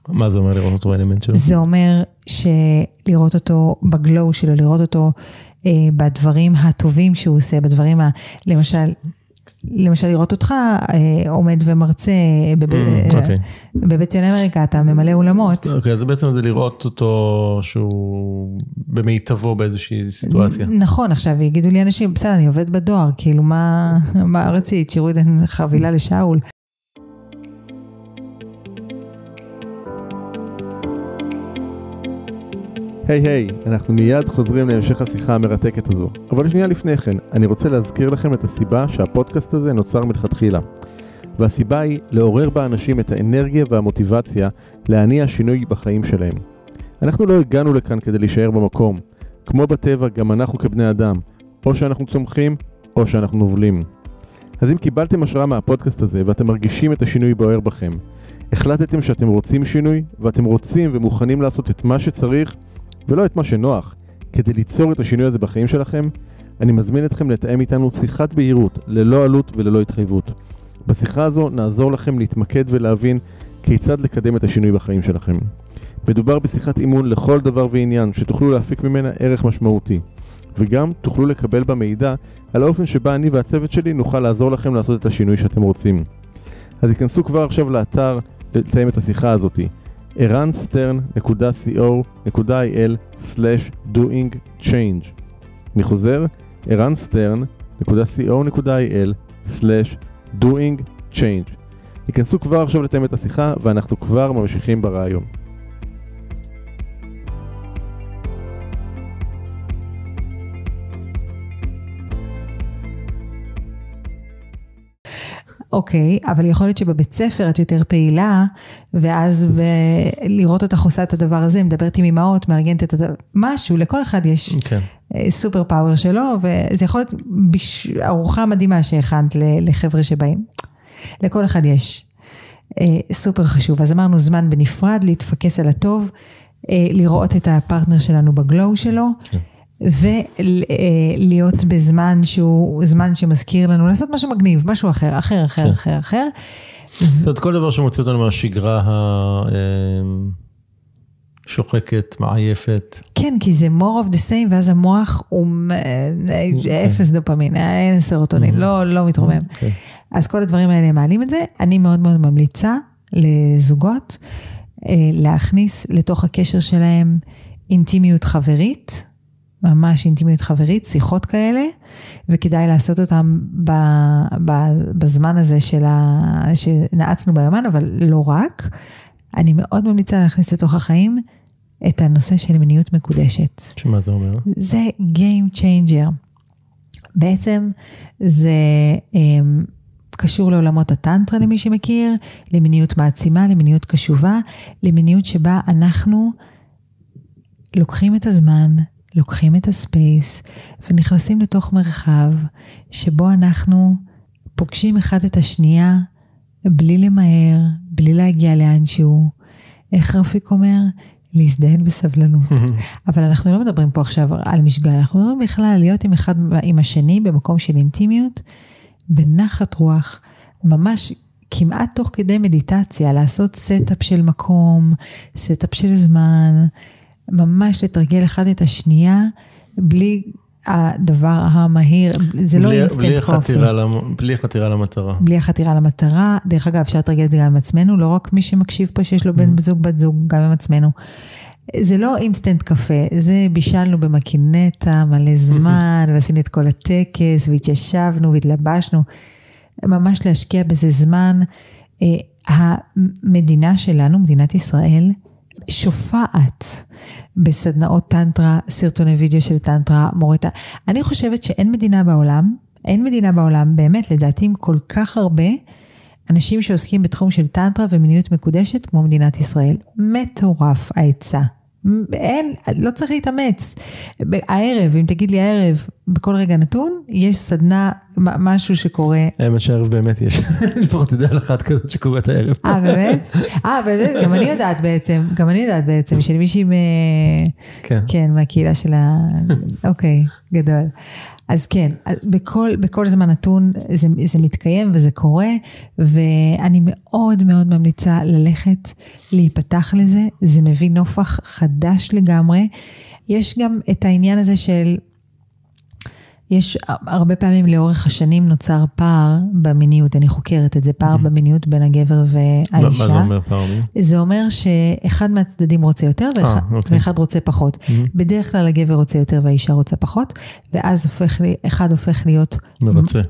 מה זה אומר לראות אותו באלמנט שלו? זה אומר שלראות אותו בגלו שלו, לראות אותו אה, בדברים הטובים שהוא עושה, בדברים ה... למשל, למשל לראות אותך אה, עומד ומרצה בב... mm, okay. אה, אוקיי. בבית ציון אמריקה, אתה ממלא אולמות. אוקיי, okay, אז בעצם זה לראות אותו שהוא במיטבו באיזושהי סיטואציה. נכון, עכשיו יגידו לי אנשים, בסדר, אני עובד בדואר, כאילו מה, מה רצית, שיראו לי חבילה לשאול. היי היי, אנחנו מיד חוזרים להמשך השיחה המרתקת הזו. אבל שנייה לפני כן, אני רוצה להזכיר לכם את הסיבה שהפודקאסט הזה נוצר מלכתחילה. והסיבה היא לעורר באנשים את האנרגיה והמוטיבציה להניע שינוי בחיים שלהם. אנחנו לא הגענו לכאן כדי להישאר במקום. כמו בטבע, גם אנחנו כבני אדם. או שאנחנו צומחים, או שאנחנו נובלים. אז אם קיבלתם השראה מהפודקאסט הזה ואתם מרגישים את השינוי בוער בכם, החלטתם שאתם רוצים שינוי, ואתם רוצים ומוכנים לעשות את מה שצריך, ולא את מה שנוח. כדי ליצור את השינוי הזה בחיים שלכם, אני מזמין אתכם לתאם איתנו שיחת בהירות, ללא עלות וללא התחייבות. בשיחה הזו נעזור לכם להתמקד ולהבין כיצד לקדם את השינוי בחיים שלכם. מדובר בשיחת אימון לכל דבר ועניין, שתוכלו להפיק ממנה ערך משמעותי. וגם תוכלו לקבל בה מידע על האופן שבה אני והצוות שלי נוכל לעזור לכם לעשות את השינוי שאתם רוצים. אז ייכנסו כבר עכשיו לאתר לסיים את השיחה הזאתי. ערנסטרן.co.il/doing change. אני חוזר, ערנסטרן.co.il/doing change. ייכנסו כבר עכשיו לתאם את השיחה ואנחנו כבר ממשיכים ברעיון. אוקיי, אבל יכול להיות שבבית ספר את יותר פעילה, ואז ב... לראות אותך עושה את הדבר הזה, מדברת עם אמהות, מארגנת את הדבר, משהו, לכל אחד יש כן. אה, סופר פאוור שלו, וזה יכול להיות בש... ארוחה מדהימה שהכנת לחבר'ה שבאים. לכל אחד יש. אה, סופר חשוב. אז אמרנו זמן בנפרד, להתפקס על הטוב, אה, לראות את הפרטנר שלנו בגלואו שלו. כן. ולהיות בזמן שהוא זמן שמזכיר לנו לעשות משהו מגניב, משהו אחר, אחר, אחר, כן. אחר, אחר. זאת אומרת, כל דבר שמוציא אותנו מהשגרה השוחקת, מעייפת. כן, כי זה more of the same, ואז המוח הוא אה, אפס דופמין, אין סרוטונין, לא, לא מתרומם. אוקיי. אז כל הדברים האלה מעלים את זה. אני מאוד מאוד ממליצה לזוגות אה, להכניס לתוך הקשר שלהם אינטימיות חברית, ממש אינטימיות חברית, שיחות כאלה, וכדאי לעשות אותם ב, ב, בזמן הזה של ה, שנעצנו ביומן, אבל לא רק. אני מאוד ממליצה להכניס לתוך החיים את הנושא של מיניות מקודשת. שמה זה אומר? זה Game Changer. בעצם זה um, קשור לעולמות הטנטרה למי שמכיר, למיניות מעצימה, למיניות קשובה, למיניות שבה אנחנו לוקחים את הזמן, לוקחים את ה space ונכנסים לתוך מרחב שבו אנחנו פוגשים אחד את השנייה בלי למהר, בלי להגיע לאנשהו. איך רפיק אומר? להזדיין בסבלנות. אבל אנחנו לא מדברים פה עכשיו על משגל, אנחנו מדברים בכלל להיות עם אחד, עם השני במקום של אינטימיות, בנחת רוח, ממש כמעט תוך כדי מדיטציה, לעשות setup של מקום, setup של זמן, ממש לתרגל אחד את השנייה, בלי הדבר המהיר, זה לא בלי- אינסטנט בלי coffee. בלי החתירה למטרה. בלי החתירה למטרה. דרך אגב, אפשר לתרגל את זה גם עם עצמנו, לא רק מי שמקשיב פה שיש לו בן זוג, בת זוג, גם עם עצמנו. זה לא אינסטנט קפה, זה בישלנו במקינטה מלא זמן, ועשינו את כל הטקס, והתיישבנו והתלבשנו. ממש להשקיע בזה זמן. אה, המדינה שלנו, מדינת ישראל, שופעת בסדנאות טנטרה, סרטוני וידאו של טנטרה, מורטה. אני חושבת שאין מדינה בעולם, אין מדינה בעולם, באמת, לדעתי, עם כל כך הרבה אנשים שעוסקים בתחום של טנטרה ומיניות מקודשת כמו מדינת ישראל. מטורף ההיצע. אין, לא צריך להתאמץ. הערב, אם תגיד לי הערב, בכל רגע נתון, יש סדנה, משהו שקורה. האמת שהערב באמת יש, לפחות תדע על אחת כזאת שקורית הערב. אה, באמת? אה, באמת? גם אני יודעת בעצם, גם אני יודעת בעצם, של מישהי מ... כן. כן, מהקהילה של ה... אוקיי, גדול. אז כן, בכל, בכל זמן נתון זה, זה מתקיים וזה קורה, ואני מאוד מאוד ממליצה ללכת, להיפתח לזה, זה מביא נופח חדש לגמרי. יש גם את העניין הזה של... יש הרבה פעמים לאורך השנים נוצר פער במיניות, אני חוקרת את זה, פער במיניות בין הגבר והאישה. מה זה אומר פעמים? זה אומר שאחד מהצדדים רוצה יותר ואחד, אוקיי. ואחד רוצה פחות. בדרך כלל הגבר רוצה יותר והאישה רוצה פחות, ואז הופך, לי- אחד הופך להיות מרצה.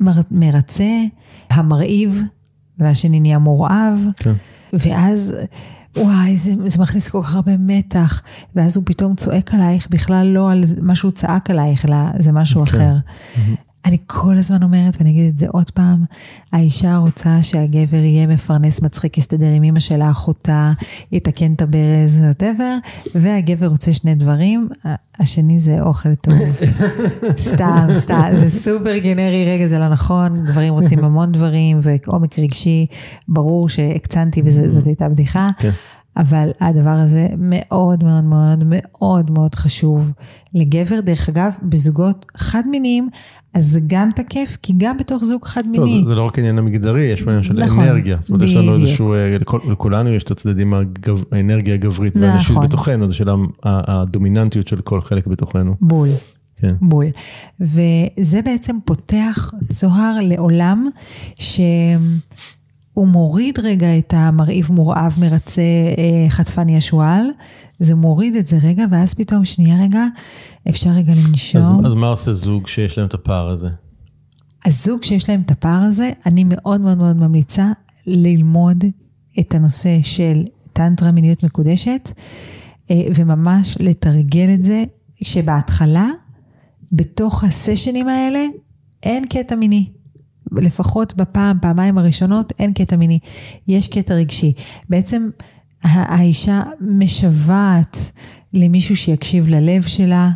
מר, מרצה, המרהיב, והשני נהיה מורעב, כן. ואז, וואי, זה, זה מכניס כל כך הרבה מתח, ואז הוא פתאום צועק עלייך, בכלל לא על מה שהוא צעק עלייך, אלא זה משהו כן. אחר. אני כל הזמן אומרת, ואני אגיד את זה עוד פעם, האישה רוצה שהגבר יהיה מפרנס מצחיק, יסתדר עם אמא שלה, אחותה, יתקן את הברז, whatever, והגבר רוצה שני דברים, השני זה אוכל טוב. סתם, סתם, זה סופר גנרי, רגע, זה לא נכון, גברים רוצים המון דברים, ועומק רגשי, ברור שהקצנתי וזאת הייתה בדיחה. כן. אבל הדבר הזה מאוד מאוד מאוד מאוד מאוד חשוב לגבר. דרך אגב, בזוגות חד-מיניים, אז זה גם תקף, כי גם בתוך זוג חד-מיני. זה- לא רק עניין המגדרי, יש פה עניין של נכון, אנרגיה. זאת אומרת, יש לנו. איזשהו, אה, לכולנו יש את הצדדים, האנרגיה הגברית נכון. והנשית בתוכנו, זה של ה- ה- הדומיננטיות של כל חלק בתוכנו. בול. כן. בול. וזה בעצם פותח צוהר לעולם הוא מוריד רגע את המרעיב מורעב מרצה אה, חטפני השועל, זה מוריד את זה רגע, ואז פתאום, שנייה רגע, אפשר רגע לנשום. אז, אז מה עושה זוג שיש להם את הפער הזה? הזוג שיש להם את הפער הזה, אני מאוד מאוד מאוד ממליצה ללמוד את הנושא של טנטרה מיניות מקודשת, אה, וממש לתרגל את זה, שבהתחלה, בתוך הסשנים האלה, אין קטע מיני. לפחות בפעם, פעמיים הראשונות, אין קטע מיני. יש קטע רגשי. בעצם האישה משוועת למישהו שיקשיב ללב שלה,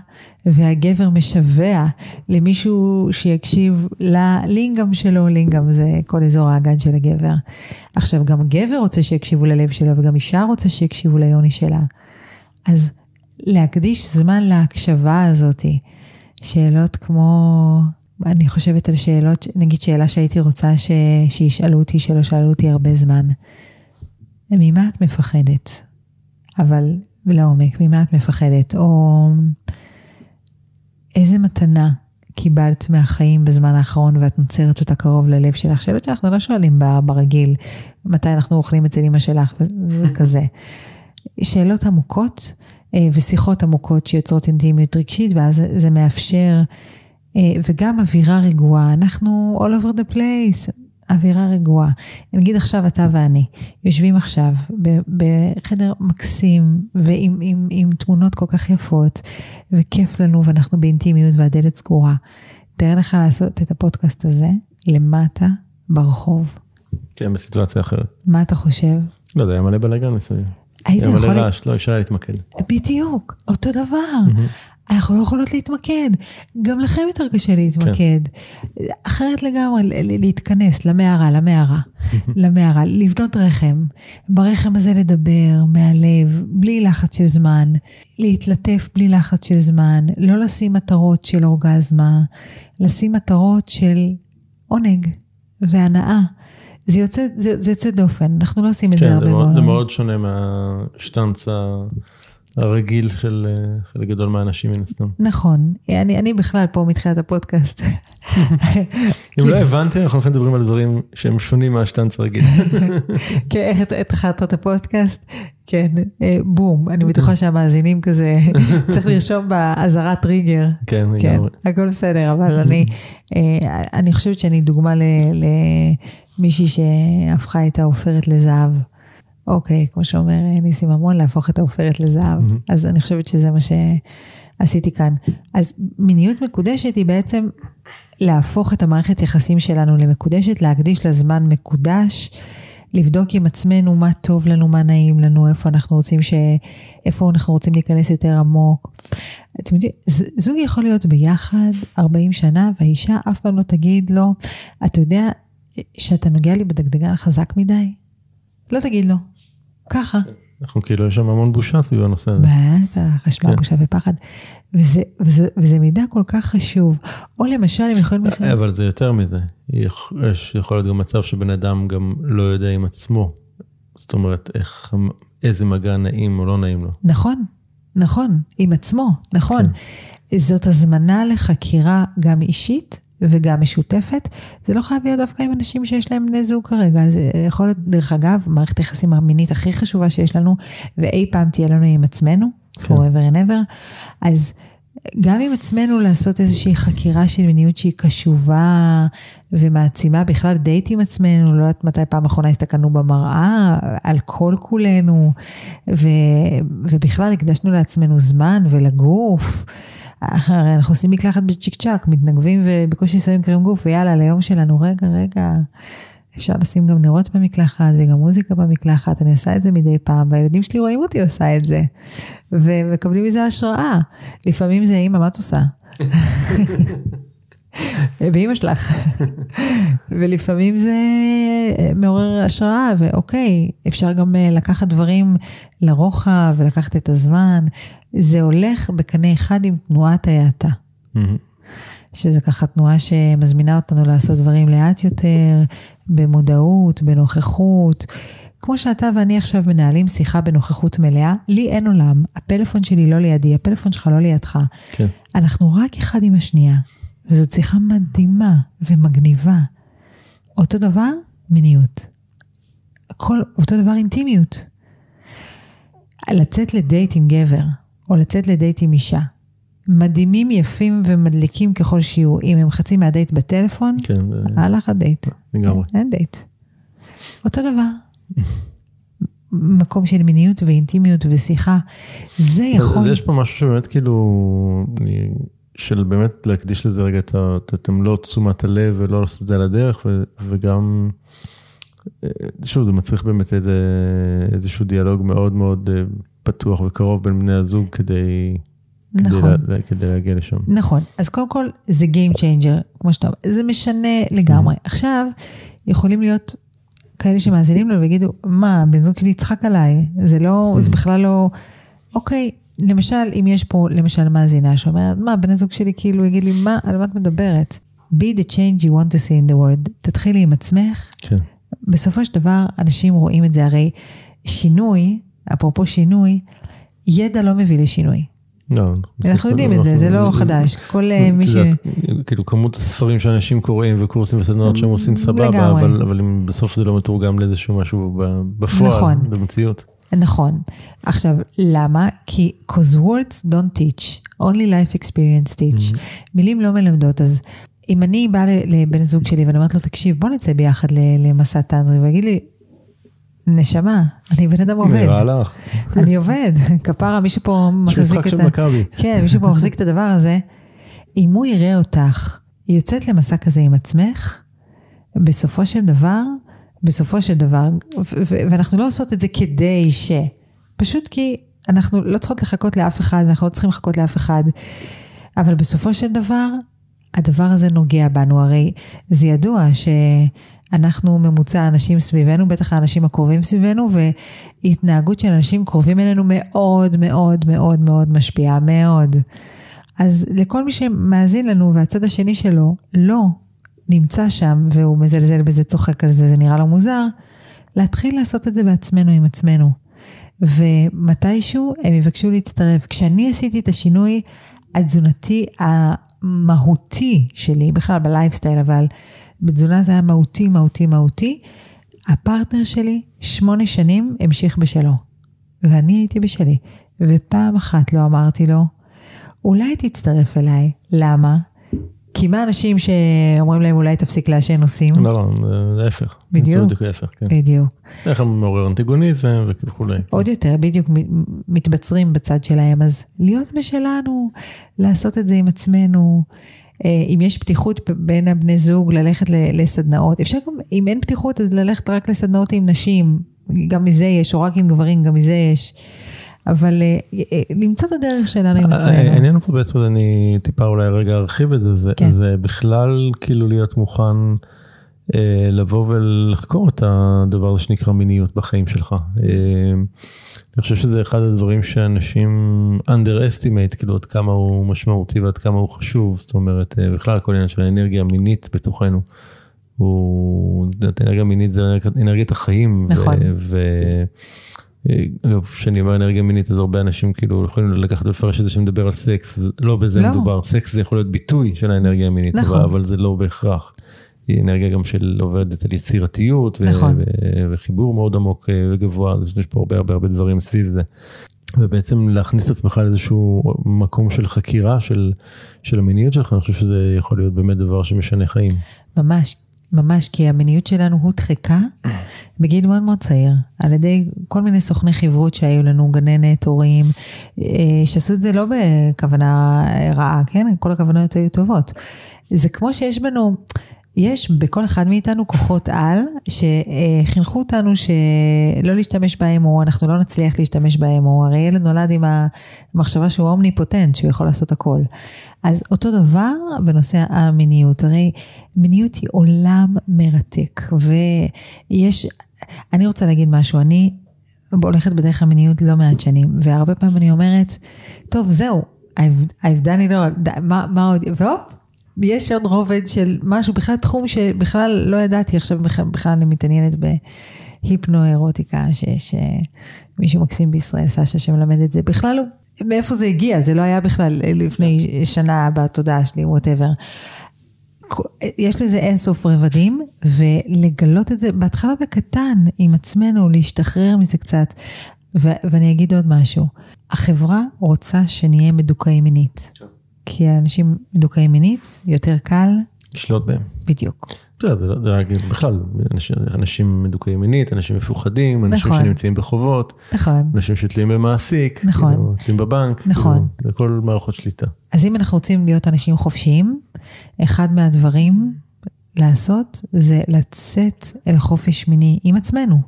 והגבר משווע למישהו שיקשיב ללינגאם שלו, לינגאם זה כל אזור האגן של הגבר. עכשיו, גם גבר רוצה שיקשיבו ללב שלו, וגם אישה רוצה שיקשיבו ליוני שלה. אז להקדיש זמן להקשבה הזאתי. שאלות כמו, אני חושבת על שאלות, נגיד שאלה שהייתי רוצה ש, שישאלו אותי, שלא שאלו אותי הרבה זמן. ממה את מפחדת? אבל לעומק, ממה את מפחדת? או איזה מתנה קיבלת מהחיים בזמן האחרון ואת נוצרת אותה קרוב ללב שלך? שאלות שאנחנו לא שואלים ברגיל, מתי אנחנו אוכלים אצל אמא שלך וכזה. שאלות עמוקות אה, ושיחות עמוקות שיוצרות אינטימיות רגשית, ואז זה מאפשר, אה, וגם אווירה רגועה. אנחנו all over the place, אווירה רגועה. נגיד עכשיו אתה ואני, יושבים עכשיו בחדר מקסים ועם עם, עם תמונות כל כך יפות, וכיף לנו ואנחנו באינטימיות והדלת סגורה. תאר לך לעשות את הפודקאסט הזה למטה ברחוב. כן, בסיטואציה אחרת. מה אתה חושב? לא יודע, היה מלא בלאגן מסביב. היית היה יכול... מלא רעש, לא אפשר להתמקד. בדיוק, אותו דבר. אנחנו לא יכולות להתמקד. גם לכם יותר קשה להתמקד. אחרת לגמרי, להתכנס למערה, למערה, למערה, לבנות רחם. ברחם הזה לדבר מהלב, בלי לחץ של זמן. להתלטף בלי לחץ של זמן. לא לשים מטרות של אורגזמה, לשים מטרות של עונג והנאה. זה יוצא, זה, זה יוצא דופן, אנחנו לא עושים את זה כן, הרבה זה מאוד, מאוד. זה מאוד שונה מהשטנץ ה- הרגיל של אה, חלק גדול מהאנשים מן הסתם. נכון, אני, אני בכלל פה מתחילת הפודקאסט. אם לא הבנתם, אנחנו הולכים מדברים על דברים שהם שונים מהשטנץ הרגיל. כן, איך התחלת את הפודקאסט? כן, אה, בום, אני בטוחה שהמאזינים כזה, צריך לרשום באזהרת טריגר. כן, כן, לגמרי. הכל בסדר, אבל אני, אה, אני חושבת שאני דוגמה למישהי שהפכה את העופרת לזהב. אוקיי, כמו שאומר אה, ניסים ממון, להפוך את העופרת לזהב. אז אני חושבת שזה מה שעשיתי כאן. אז מיניות מקודשת היא בעצם להפוך את המערכת יחסים שלנו למקודשת, להקדיש לה זמן מקודש, לבדוק עם עצמנו מה טוב לנו, מה נעים לנו, איפה אנחנו רוצים ש... איפה אנחנו רוצים להיכנס יותר עמוק. אתם יודעים, זוג יכול להיות ביחד 40 שנה, והאישה אף פעם לא תגיד לו, אתה יודע שאתה נוגע לי בדגדגן חזק מדי? לא תגיד לו. ככה. אנחנו כאילו, יש שם המון בושה סביב הנושא הזה. בטח, אשמה, כן. בושה ופחד. וזה, וזה, וזה מידע כל כך חשוב. או למשל, הם יכולים... אבל זה יותר מזה. יש יכול להיות גם מצב שבן אדם גם לא יודע עם עצמו. זאת אומרת, איך, איזה מגע נעים או לא נעים לו. נכון, נכון, עם עצמו, נכון. כן. זאת הזמנה לחקירה גם אישית וגם משותפת. זה לא חייב להיות דווקא עם אנשים שיש להם בני זוג כרגע. זה יכול להיות, דרך אגב, מערכת היחסים המינית הכי חשובה שיש לנו, ואי פעם תהיה לנו עם עצמנו, כן. forever and ever. אז גם עם עצמנו לעשות איזושהי חקירה של מיניות שהיא קשובה ומעצימה בכלל דייט עם עצמנו, לא יודעת מתי פעם אחרונה הסתכלנו במראה, על כל כולנו, ו, ובכלל הקדשנו לעצמנו זמן ולגוף. הרי אנחנו עושים מקלחת בצ'יק צ'אק, מתנגבים ובקושי שמים קרם גוף, ויאללה, ליום שלנו, רגע, רגע, אפשר לשים גם נרות במקלחת וגם מוזיקה במקלחת, אני עושה את זה מדי פעם, והילדים שלי רואים אותי עושה את זה, ומקבלים מזה השראה. לפעמים זה, אמא, מה את עושה? באמא שלך. ולפעמים זה מעורר השראה, ואוקיי, אפשר גם אה, לקחת דברים לרוחב ולקחת את הזמן. זה הולך בקנה אחד עם תנועת ההאטה. שזה ככה תנועה שמזמינה אותנו לעשות דברים לאט יותר, במודעות, בנוכחות. כמו שאתה ואני עכשיו מנהלים שיחה בנוכחות מלאה, לי אין עולם, הפלאפון שלי לא לידי, הפלאפון שלך לא לידך. כן. אנחנו רק אחד עם השנייה, וזאת שיחה מדהימה ומגניבה. אותו דבר, מיניות. הכל אותו דבר אינטימיות. לצאת לדייט עם גבר, או לצאת לדייט עם אישה. מדהימים, יפים ומדליקים ככל שיהיו. אם הם חצי מהדייט בטלפון, כן, הלך הדייט. לגמרי. אין דייט. אותו דבר. מקום של מיניות ואינטימיות ושיחה, זה יכול... אז יש פה משהו שבאמת כאילו, של באמת להקדיש לזה רגע את ה- את מלוא תשומת הלב ולא לעשות את זה על הדרך, ו- וגם, אה, שוב, זה מצריך באמת איזה, איזשהו דיאלוג מאוד מאוד אה, פתוח וקרוב בין בני הזוג כדי, נכון. לה, כדי להגיע לשם. נכון, אז קודם כל זה Game Changer, כמו שאתה אומר, זה משנה לגמרי. עכשיו, יכולים להיות כאלה שמאזינים לו ויגידו, מה, בן זוג שלי יצחק עליי, זה לא, זה בכלל לא, אוקיי, למשל, אם יש פה למשל מאזינה שאומרת, מה, בן הזוג שלי כאילו יגיד לי, מה, על מה את מדברת? be the change you want to see in the world. תתחילי עם עצמך, כן, בסופו של דבר, אנשים רואים את זה, הרי שינוי, אפרופו שינוי, ידע לא מביא לשינוי. לא, אנחנו יודעים את זה, זה לא חדש. כל אה, מי ש... כאילו כמות הספרים שאנשים קוראים וקורסים וסדנאות שהם עושים סבבה. אבל, בסוף זה לא מתורגם לאיזשהו משהו בפועל, נכון. במציאות. נכון. עכשיו, למה? כי cause words don't teach, only life experience teach. מילים לא מלמדות, אז אם אני באה לבן זוג שלי ואני אומרת לו, תקשיב, בוא נצא ביחד למסע טנדרי, ויגיד לי, נשמה, אני בן אדם עובד. נראה לך. אני עובד, כפרה, מישהו פה מחזיק את ה... מכבי. כן, מישהו פה מחזיק את הדבר הזה. אם הוא יראה אותך, היא יוצאת למסע כזה עם עצמך, בסופו של דבר, בסופו של דבר, ואנחנו לא עושות את זה כדי ש... פשוט כי אנחנו לא צריכות לחכות לאף אחד, ואנחנו לא צריכים לחכות לאף אחד, אבל בסופו של דבר, הדבר הזה נוגע בנו. הרי זה ידוע שאנחנו ממוצע האנשים סביבנו, בטח האנשים הקרובים סביבנו, והתנהגות של אנשים קרובים אלינו מאוד מאוד מאוד מאוד משפיעה, מאוד. אז לכל מי שמאזין לנו והצד השני שלו לא נמצא שם והוא מזלזל בזה, צוחק על זה, זה נראה לו מוזר, להתחיל לעשות את זה בעצמנו עם עצמנו. ומתישהו הם יבקשו להצטרף. כשאני עשיתי את השינוי התזונתי המהותי שלי, בכלל בלייפסטייל, אבל בתזונה זה היה מהותי, מהותי, מהותי, הפרטנר שלי שמונה שנים המשיך בשלו. ואני הייתי בשלי. ופעם אחת לא אמרתי לו, אולי תצטרף אליי. למה? כי מה אנשים שאומרים להם אולי תפסיק לעשן עושים? לא, לא, להפך. בדיוק. בדיוק להפך, כן. בדיוק. איך הם מעורר אנטיגוניזם וכולי. עוד יותר, בדיוק מתבצרים בצד שלהם, אז להיות בשלנו, לעשות את זה עם עצמנו. אה, אם יש פתיחות בין הבני זוג, ללכת לסדנאות. אפשר גם, אם אין פתיחות, אז ללכת רק לסדנאות עם נשים. גם מזה יש, או רק עם גברים, גם מזה יש. אבל אה, אה, למצוא את הדרך שלנו עם עצמנו. העניין פה בעצם, אני טיפה אולי רגע ארחיב את זה, כן. זה בכלל כאילו להיות מוכן לבוא ולחקור את הדבר הזה שנקרא מיניות בחיים שלך. אה, אני חושב שזה אחד הדברים שאנשים underestimate, כאילו עד כמה הוא משמעותי ועד כמה הוא חשוב, זאת אומרת, אה, בכלל כל העניין של האנרגיה המינית בתוכנו. הוא, אנרגיה מינית זה אנרגיית- החיים. נכון. ו, אגב, כשאני אומר אנרגיה מינית, אז הרבה אנשים כאילו יכולים לקחת ולפרש את זה שמדבר על סקס, לא בזה לא. מדובר, סקס זה יכול להיות ביטוי של האנרגיה המינית, נכון. אבל, אבל זה לא בהכרח. היא אנרגיה גם של עובדת על יצירתיות, ו- נכון. ו- וחיבור מאוד עמוק אה, וגבוה, יש פה הרבה הרבה הרבה דברים סביב זה. ובעצם להכניס את עצמך לאיזשהו מקום של חקירה של, של המיניות שלך, אני חושב שזה יכול להיות באמת דבר שמשנה חיים. ממש, ממש, כי המיניות שלנו הודחקה בגיל מאוד מאוד צעיר, על ידי כל מיני סוכני חברות שהיו לנו, גננת, הורים, אה, שעשו את זה לא בכוונה רעה, כן? כל הכוונות היו טובות. זה כמו שיש בנו, יש בכל אחד מאיתנו כוחות על, שחינכו אותנו שלא להשתמש בהם, או אנחנו לא נצליח להשתמש בהם, או הרי ילד נולד עם המחשבה שהוא אומניפוטנט, שהוא יכול לעשות הכל. אז אותו דבר בנושא המיניות, הרי מיניות היא עולם מרתק, ויש, אני רוצה להגיד משהו, אני הולכת בדרך המיניות לא מעט שנים, והרבה פעמים אני אומרת, טוב, זהו, I've, I've done it all, מה, מה עוד, והופ, יש עוד רובד של משהו, בכלל תחום שבכלל לא ידעתי, עכשיו בכלל, בכלל אני מתעניינת בהיפנו-אירוטיקה, שיש אה, מישהו מקסים בישראל, סשה, שמלמד את זה, בכלל לא, מאיפה זה הגיע, זה לא היה בכלל לפני שנה בתודעה שלי, ווטאבר. יש לזה אינסוף רבדים, ולגלות את זה בהתחלה בקטן עם עצמנו, להשתחרר מזה קצת. ואני אגיד עוד משהו, החברה רוצה שנהיה מדוכאים מינית. כי האנשים מדוכאים מינית, יותר קל, לשלוט בהם. בדיוק. אתה יודע, זה- זה רק בכלל, אנשים- אנשים מדוכאים מינית, אנשים מפוחדים, אנשים נכון. שנמצאים בחובות, נכון. אנשים שתלויים במעסיק, נכון. כאילו, תלויים בבנק, נכון. כאילו, בכל מערכות שליטה. אז אם אנחנו רוצים להיות אנשים חופשיים, אחד מהדברים לעשות זה לצאת אל חופש מיני עם עצמנו.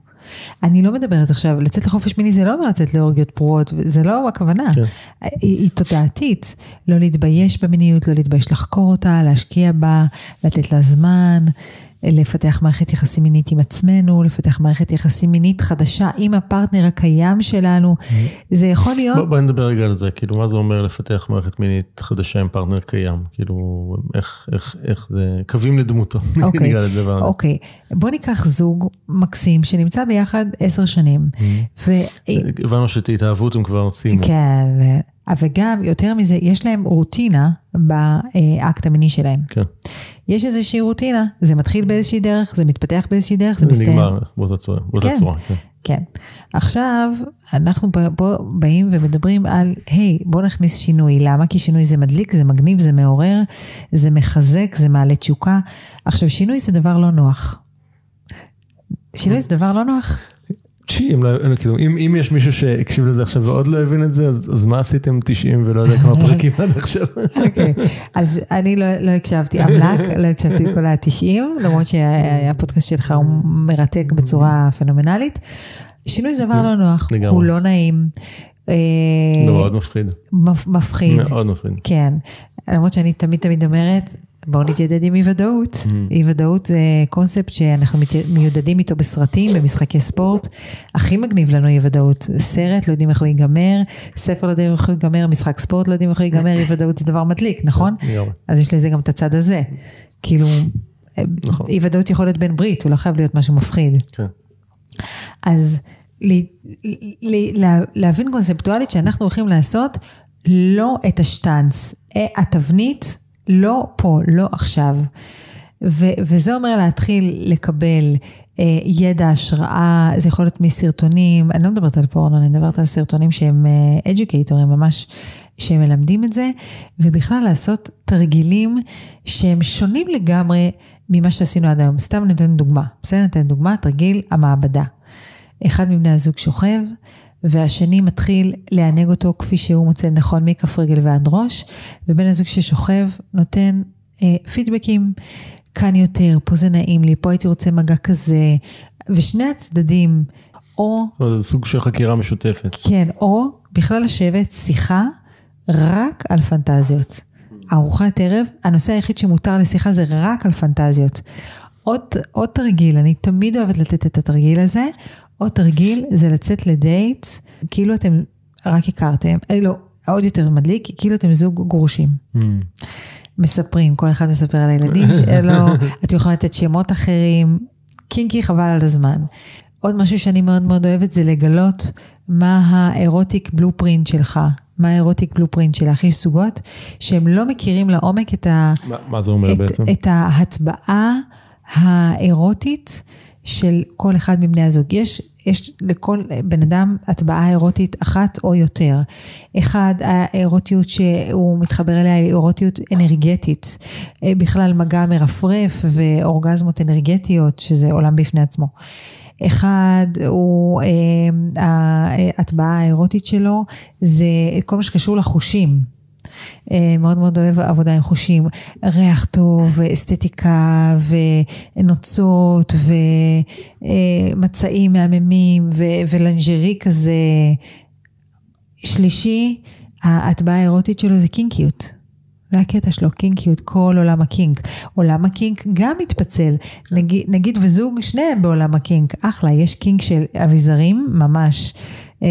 אני לא מדברת עכשיו, לצאת לחופש מיני זה לא אומר לצאת לאורגיות פרועות, זה לא הכוונה. כן. היא, היא תודעתית, לא להתבייש במיניות, לא להתבייש לחקור אותה, להשקיע בה, לתת לה זמן, לפתח מערכת יחסים מינית עם עצמנו, לפתח מערכת יחסים מינית חדשה עם הפרטנר הקיים שלנו. זה יכול להיות... בוא, בוא נדבר רגע על זה, כאילו מה זה אומר לפתח מערכת מינית חדשה עם פרטנר קיים, כאילו איך, איך, איך זה, קווים לדמותו, אוקיי, נקרא לדבר הזה. אוקיי. בוא ניקח זוג מקסים שנמצא ביחד עשר שנים. ו... הבנו שאת ההתאהבות הם כבר סיימו. כן, ו... וגם יותר מזה, יש להם רוטינה באקט המיני שלהם. כן. יש איזושהי רוטינה, זה מתחיל באיזושהי דרך, זה מתפתח באיזושהי דרך, זה מסתיים. נגמר באותה צורה, באותה כן. צורה. כן. כן. עכשיו, אנחנו פה, באים ומדברים על, היי, בוא נכניס שינוי. למה? כי שינוי זה מדליק, זה מגניב, זה מעורר, זה מחזק, זה מעלה תשוקה. עכשיו, שינוי זה דבר לא נוח. שינוי זה דבר לא נוח. תשמעי, אם, לא- כאילו, אם, אם יש מישהו שהקשיב לזה עכשיו ועוד לא הבין את זה, אז, אז מה עשיתם 90 ולא יודע כמה פרקים עד עכשיו? אוקיי, אז אני לא, לא הקשבתי, אמל"ק, לא הקשבתי את כל ה-90, למרות שהפודקאסט שלך הוא מרתק בצורה פנומנלית. שינוי זה דבר לא נוח. הוא לא נעים. אה, זה מאוד מפחיד. מפ- מפחיד. מאוד מפחיד. כן, למרות שאני תמיד תמיד אומרת, בואו נתיידד עם אי ודאות. Mm-hmm. אי ודאות זה קונספט שאנחנו מיודדים איתו בסרטים, במשחקי ספורט. הכי מגניב לנו אי ודאות. סרט, לא יודעים איך הוא ייגמר, ספר לא יודעים איך הוא ייגמר, משחק ספורט לא יודעים איך הוא ייגמר, אי ודאות זה דבר מדליק, נכון? אז יש לזה גם את הצד הזה. כאילו, נכון. אי ודאות יכול להיות בן ברית, הוא לא חייב להיות משהו מפחיד. כן. אז לה, להבין קונספטואלית שאנחנו הולכים לעשות לא את השטאנץ, התבנית לא פה, לא עכשיו. ו, וזה אומר להתחיל לקבל אה, ידע, השראה, זה יכול להיות מסרטונים, אני לא מדברת על פורנו, אני מדברת על סרטונים שהם אדיוקייטורים, ממש שמלמדים את זה, ובכלל לעשות תרגילים שהם שונים לגמרי ממה שעשינו עד היום. סתם ניתן דוגמה, בסדר? ניתן דוגמה, תרגיל המעבדה. אחד מבני הזוג שוכב, והשני מתחיל לענג אותו כפי שהוא מוצא לנכון מכף רגל ועד ראש, ובן הזוג ששוכב נותן אה, פידבקים, כאן יותר, פה זה נעים לי, פה הייתי רוצה מגע כזה, ושני הצדדים, או, זאת אומרת, זה סוג של חקירה משותפת. כן, או בכלל לשבת שיחה רק על פנטזיות. ארוחת ערב, הנושא היחיד שמותר לשיחה זה רק על פנטזיות. עוד, עוד תרגיל, אני תמיד אוהבת לתת את התרגיל הזה, עוד תרגיל זה לצאת לדייט, כאילו אתם רק הכרתם, אה, לא, עוד יותר מדליק, כאילו אתם זוג גרושים. Mm. מספרים, כל אחד מספר על הילדים שלו, אתם יכולים לתת שמות אחרים, קינקי חבל על הזמן. עוד משהו שאני מאוד מאוד אוהבת זה לגלות מה האירוטיק בלופרינט שלך, מה האירוטיק בלופרינט שלך. יש זוגות שהם לא מכירים לעומק את, ה, מה, מה זה אומר את, בעצם? את ההטבעה האירוטית של כל אחד מבני הזוג. יש, יש לכל בן אדם הטבעה אירוטית אחת או יותר. אחד, האירוטיות שהוא מתחבר אליה היא אירוטיות אנרגטית. אה, בכלל מגע מרפרף ואורגזמות אנרגטיות, שזה עולם בפני עצמו. אחד הוא, אה, ההטבעה האירוטית שלו זה כל מה שקשור לחושים. אה, מאוד מאוד אוהב עבודה עם חושים, ריח טוב, אסתטיקה ונוצות ומצעים מהממים ו- ולנג'רי כזה. שלישי, ההטבעה האירוטית שלו זה קינקיות. זה הקטע שלו, קינקיות, כל עולם ה kink. עולם ה kink גם מתפצל. נגיד, נגיד וזוג, שניהם בעולם ה kink. אחלה, יש kink של אביזרים, ממש. אה,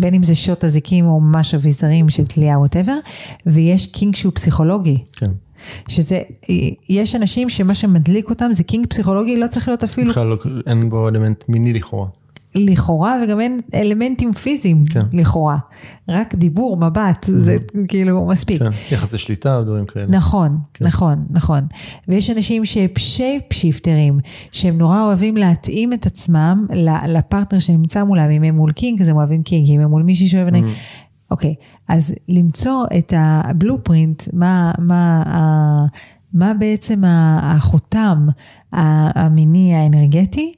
בין אם זה שוט אזיקים או ממש אביזרים של תלייה whatever, ויש kink שהוא פסיכולוגי. כן. שזה, יש אנשים שמה שמדליק אותם זה kink פסיכולוגי, לא צריך להיות אפילו בכלל לא, אין בו אלמנט מיני לכאורה. לכאורה, וגם אין אלמנטים פיזיים כן. לכאורה. רק דיבור, מבט, זה כאילו מספיק. כן, יחסי שליטה ודברים כאלה. נכון, כן. נכון, נכון. ויש אנשים ש shape shifter ים, שהם נורא אוהבים להתאים את עצמם לפרטנר שנמצא מולם, אם הם מול kink, אז הם אוהבים kink, אם הם מול מישהי שאוהב... נגיד. אוקיי, אז למצוא את ה blueprint, מה, מה, מה בעצם החותם המיני האנרגטי,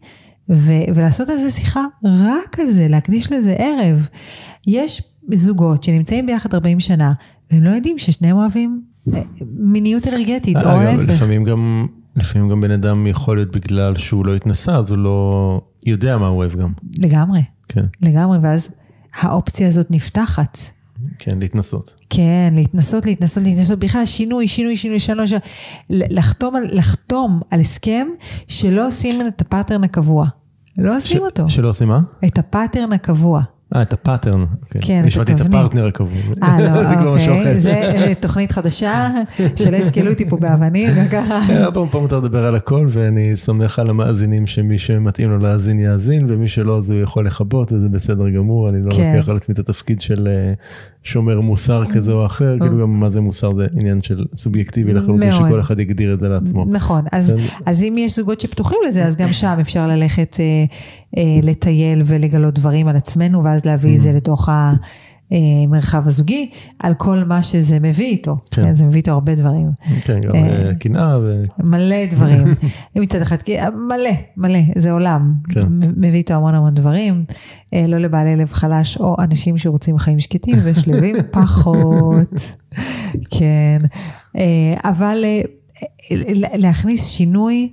ו- ולעשות על זה שיחה רק על זה, להקדיש לזה ערב. יש זוגות שנמצאים ביחד 40 שנה, והם לא יודעים ששניהם אוהבים אה, מיניות אנרגטית, או אגב, ההפך. לפעמים גם, לפעמים גם בן אדם יכול להיות בגלל שהוא לא התנסה, אז הוא לא יודע מה הוא אוהב גם. לגמרי, כן, לגמרי, ואז האופציה הזאת נפתחת. כן, להתנסות. כן, להתנסות, להתנסות, להתנסות, בכלל שינוי, שינוי, שינוי, שינוי, שינוי. לחתום, על, לחתום על הסכם שלא עושים את ה pattern הקבוע. לא עושים ש- אותו. שלא עושים מה? את הפאטרן הקבוע. אה, את ה pattern. אוקיי. כן, את נשמעתי את התבנית. הפרטנר הקבוע. אה, זה כבר לא, משהו אוקיי. אחר. זה תוכנית חדשה, שלא יסקלו אותי פה באבנים, גם ככה. אה, פעם פעם מותר לדבר על הכל ואני סומך על המאזינים שמי שמתאים לו להאזין יאזין ומי שלא אז הוא יכול לכבות וזה בסדר גמור אני לא כן. לוקח על עצמי את התפקיד של אה, שומר מוסר כזה או אחר כאילו גם מה זה מוסר זה עניין של סובייקטיבי לחלוטין. שכל אחד יגדיר את זה לעצמו. נכון, אז, בסדר. אז אם יש זוגות שפתוחים לזה, אז גם שם אפשר ללכת אה, אה, לטייל ולגלות דברים על עצמנו, ואז להביא את זה לתוך המרחב הזוגי, על כל מה שזה מביא איתו. כן. כן. זה מביא איתו הרבה דברים. כן גם אה, אה, קנאה ו... מלא דברים. מצד אחד, מלא, מלא, זה עולם. כן. מביא איתו המון המון דברים. אה, לא לבעלי לב חלש, או אנשים שרוצים חיים שקטים ושלווים פחות. כן. אה, אבל אה, להכניס שינוי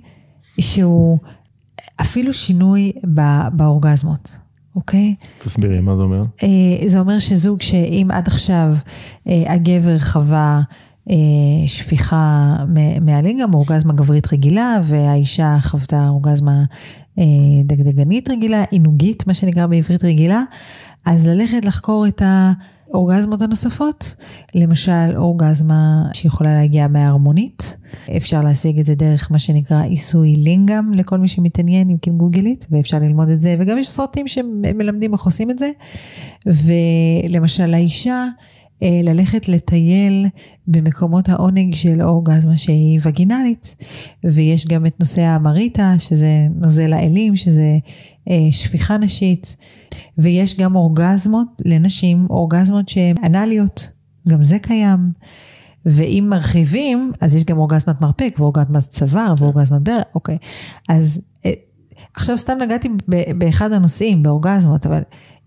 שהוא אפילו שינוי באורגזמות, אוקיי? תסבירי מה זה אומר. אה, זה אומר שזוג שאם עד עכשיו אה, הגבר חווה אה, שפיכה מ- מהלינגאם, אורגזמה גברית רגילה, והאישה חוותה אורגזמה דגדגנית רגילה, עינוגית, מה שנקרא בעברית רגילה, אז ללכת לחקור את האורגזמות הנוספות, למשל אורגזמה שיכולה להגיע מההרמונית, אפשר להשיג את זה דרך מה שנקרא עיסוי לינגאם לכל מי שמתעניין עם גוגלית, ואפשר ללמוד את זה, וגם יש סרטים שמלמדים איך עושים את זה, ולמשל לאישה, אה, ללכת לטייל במקומות העונג של אורגזמה שהיא וגינלית, ויש גם את נושא המריטה, שזה נוזל האלים, שזה אה, שפיכה נשית, ויש גם אורגזמות לנשים, אורגזמות שהן אנליות, גם זה קיים. ואם מרחיבים, אז יש גם אורגזמת מרפק ואורגזמת צוואר ואורגזמת בר, אוקיי. אז אה, עכשיו סתם נגעתי באחד הנושאים, באורגזמות, אבל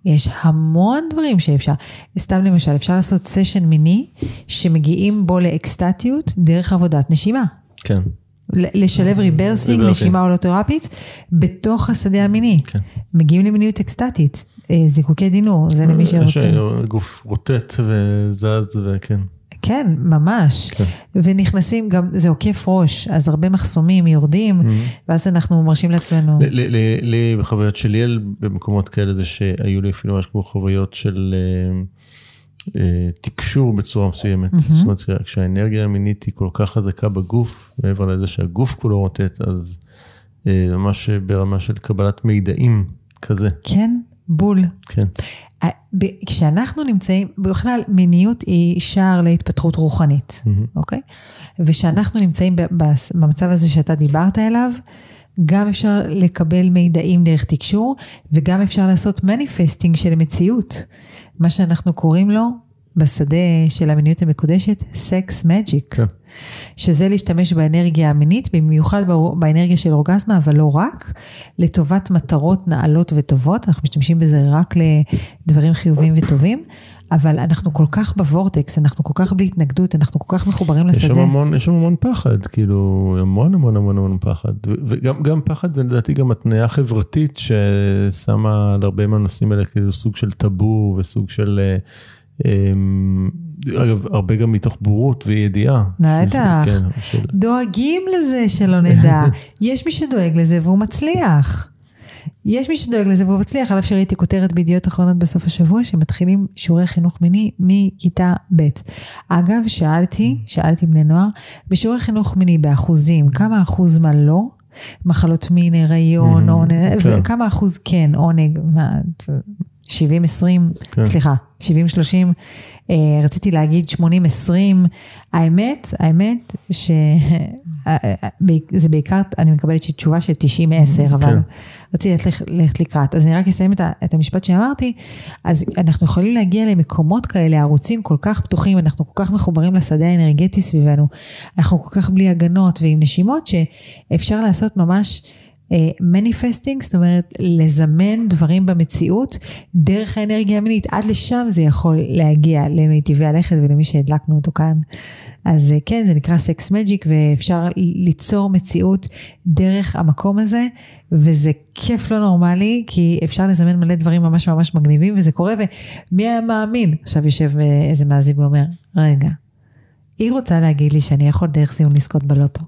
יש המון דברים שאפשר. סתם למשל, אפשר לעשות סשן מיני שמגיעים בו לאקסטטיות דרך עבודת נשימה. כן. לשלב rebirthing. נשימה הולוטרפית, בתוך השדה המיני. כן. מגיעים למיניות אקסטטית, אה, זיקוקי דינור, זה למי יש שרוצה. גוף רוטט וזז וכן. כן, ממש. כן. ונכנסים גם, זה עוקף ראש, אז הרבה מחסומים יורדים, ואז אנחנו מרשים לעצמנו. לי בחוויות שלי על- במקומות כאלה זה שהיו לי אפילו ממש כמו חוויות של אה, אה, תקשור בצורה מסוימת. זאת אומרת שה- כשהאנרגיה המינית היא כל כך חזקה בגוף, מעבר לזה שהגוף כולו רוטט, אז אה, ממש ברמה של קבלת מידעים כזה. כן, בול. כן. ה- ב- כשאנחנו נמצאים, בכלל מיניות היא שער להתפתחות רוחנית, אוקיי? וכשאנחנו נמצאים במצב הזה שאתה דיברת אליו, גם אפשר לקבל מידעים דרך תקשור, וגם אפשר לעשות manifesting של מציאות, מה שאנחנו קוראים לו בשדה של המיניות המקודשת, sex magic. כן. שזה להשתמש באנרגיה המינית, במיוחד באנרגיה של אורגזמה, אבל לא רק, לטובת מטרות נעלות וטובות, אנחנו משתמשים בזה רק לדברים חיוביים וטובים, אבל אנחנו כל כך ב vortex, אנחנו כל כך בלי התנגדות, אנחנו כל כך מחוברים יש שם לשדה. המון, יש שם המון פחד, כאילו, המון המון המון המון פחד. וגם גם פחד, ולדעתי גם התניה חברתית ששמה על הרבה מהנושאים האלה כאילו סוג של טאבו וסוג של... אמ, אגב, הרבה גם מתוך בורות ואי ידיעה. בטח. כן, של- דואגים לזה שלא נדע. יש מי שדואג לזה והוא מצליח. יש מי שדואג לזה והוא מצליח, על אף שראיתי כותרת בידיעות אחרונות בסוף השבוע, שמתחילים שיעורי חינוך מיני מכיתה ב'. אגב, שאלתי, שאלתי בני נוער, בשיעורי חינוך מיני באחוזים, כמה אחוז מה לא? מחלות מין, הריון, עונג, כן. כמה אחוז כן, עונג, מה, 70, 20, כן. סליחה, 70, 30, אה, רציתי להגיד 80, 20, האמת, האמת שזה בעיקר, אני מקבלת תשובה של 90, 10, אבל כן. רציתי ללכת- לקראת. אז אני רק אסיים את את המשפט שאמרתי, אז אנחנו יכולים להגיע למקומות כאלה, ערוצים כל כך פתוחים, אנחנו כל כך מחוברים לשדה האנרגטי סביבנו, אנחנו כל כך בלי הגנות ועם נשימות, שאפשר לעשות ממש manifesting, זאת אומרת, לזמן דברים במציאות דרך האנרגיה המינית. עד לשם זה יכול להגיע למיטיבי הלכת ולמי שהדלקנו אותו כאן. אז אה, כן, זה נקרא sex magic, ואפשר ליצור מציאות דרך המקום הזה, וזה כיף לא נורמלי, כי אפשר לזמן מלא דברים ממש ממש מגניבים, וזה קורה, ומי היה מאמין? עכשיו יושב אה, איזה מאזין ואומר, רגע, היא רוצה להגיד לי שאני יכול דרך זיון לזכות בלוטו.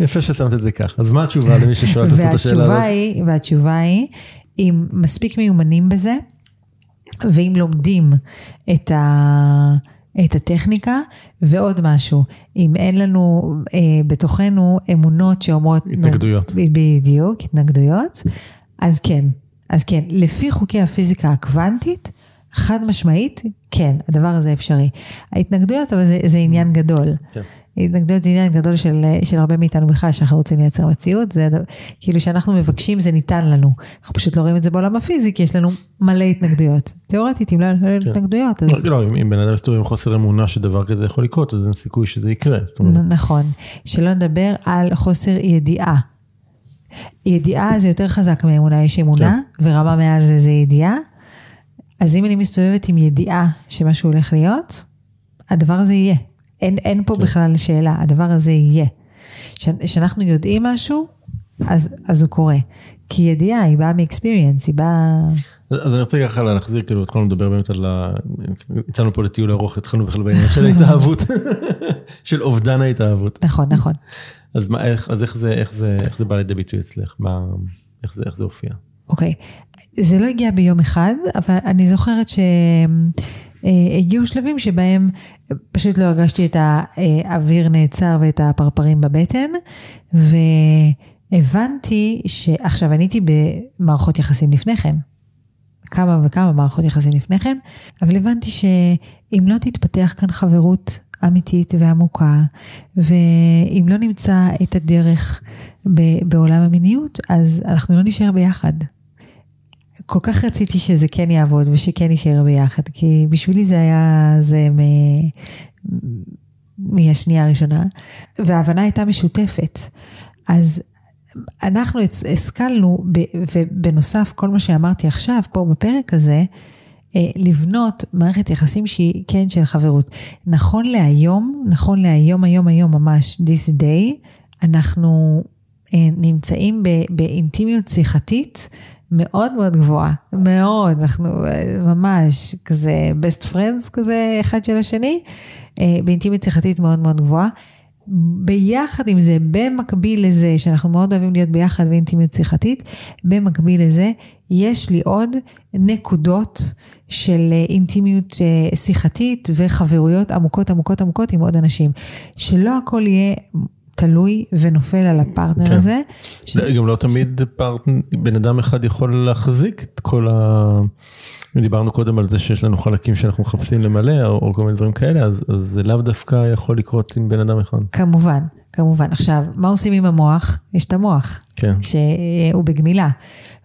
יפה ששמת את זה ככה. אז מה התשובה למי ששואל את השאלה הזאת? והתשובה היא, אם מספיק מיומנים בזה, ואם לומדים את, ה, את הטכניקה, ועוד משהו, אם אין לנו אה, בתוכנו אמונות שאומרות... התנגדויות. ב- בדיוק, התנגדויות, אז כן, אז כן, לפי חוקי הפיזיקה הקוונטית, חד משמעית, כן, הדבר הזה אפשרי. ההתנגדויות, אבל זה, זה עניין גדול. כן. התנגדויות זה עניין גדול של, של הרבה מאיתנו בכלל, שאנחנו רוצים לייצר מציאות, זה כאילו שאנחנו מבקשים זה ניתן לנו. אנחנו פשוט לא רואים את זה בעולם הפיזי, כי יש לנו מלא התנגדויות. תיאורטית, אם לא היו לנו התנגדויות, אז... לא, לא, אם- אם בן אדם מסתובב עם חוסר אמונה שדבר כזה יכול לקרות, אז אין סיכוי שזה יקרה. אומרת, נכון. שלא נדבר על חוסר ידיעה. ידיעה זה יותר חזק מאמונה, יש אמונה, ורמה מעל זה זה ידיעה. אז אם אני מסתובבת עם ידיעה שמשהו הולך להיות, הדבר הזה יהיה. אין, אין פה בכלל שאלה, הדבר הזה יהיה. כשאנחנו יודעים משהו, אז, אז הוא קורה. כי ידיעה היא באה מ-experience, היא באה... אז אני רוצה ככה להחזיר, כאילו, התחלנו לדבר באמת על ה... יצאנו פה לטיול ארוך, התחלנו בכלל בעניין של ההתאהבות, של אובדן ההתאהבות. נכון, נכון. אז מה, איך, אז איך זה, איך זה, איך זה בא לידי ביטוי אצלך? מה, איך זה, איך זה הופיע? אוקיי. זה לא הגיע ביום אחד, אבל אני זוכרת שהגיעו שלבים שבהם פשוט לא הרגשתי את האוויר נעצר ואת הפרפרים בבטן, והבנתי שעכשיו אני הייתי במערכות יחסים לפני כן. כמה וכמה מערכות יחסים לפני כן, אבל הבנתי שאם לא תתפתח כאן חברות אמיתית ועמוקה, ואם לא נמצא את הדרך בעולם המיניות, אז אנחנו לא נשאר ביחד. כל כך רציתי שזה כן יעבוד ושכן יישאר ביחד, כי בשבילי זה היה, זה מ... מהשנייה הראשונה, וההבנה הייתה משותפת. אז אנחנו השכלנו, ובנוסף, כל מה שאמרתי עכשיו, פה בפרק הזה, אה, לבנות מערכת יחסים שהיא כן של חברות. נכון להיום, נכון להיום, היום, היום ממש, this day, אנחנו אה, נמצאים באינטימיות שיחתית מאוד מאוד גבוהה, מאוד, אנחנו ממש כזה best friends כזה אחד של השני, אה, באינטימיות שיחתית מאוד מאוד גבוהה. ביחד עם זה, במקביל לזה, שאנחנו מאוד אוהבים להיות ביחד באינטימיות שיחתית, במקביל לזה, יש לי עוד נקודות של אה, אינטימיות אה, שיחתית וחברויות עמוקות עמוקות עמוקות עם עוד אנשים. שלא הכל יהיה תלוי ונופל על הפרטנר כן. הזה. ש... גם לא תמיד פרט... בן אדם אחד יכול להחזיק את כל ה... דיברנו קודם על זה שיש לנו חלקים שאנחנו מחפשים למלא או, או כל מיני דברים כאלה, אז, אז זה לאו דווקא יכול לקרות עם בן אדם אחד. כמובן, כמובן. עכשיו, מה עושים עם המוח? יש את המוח, כן. שהוא בגמילה.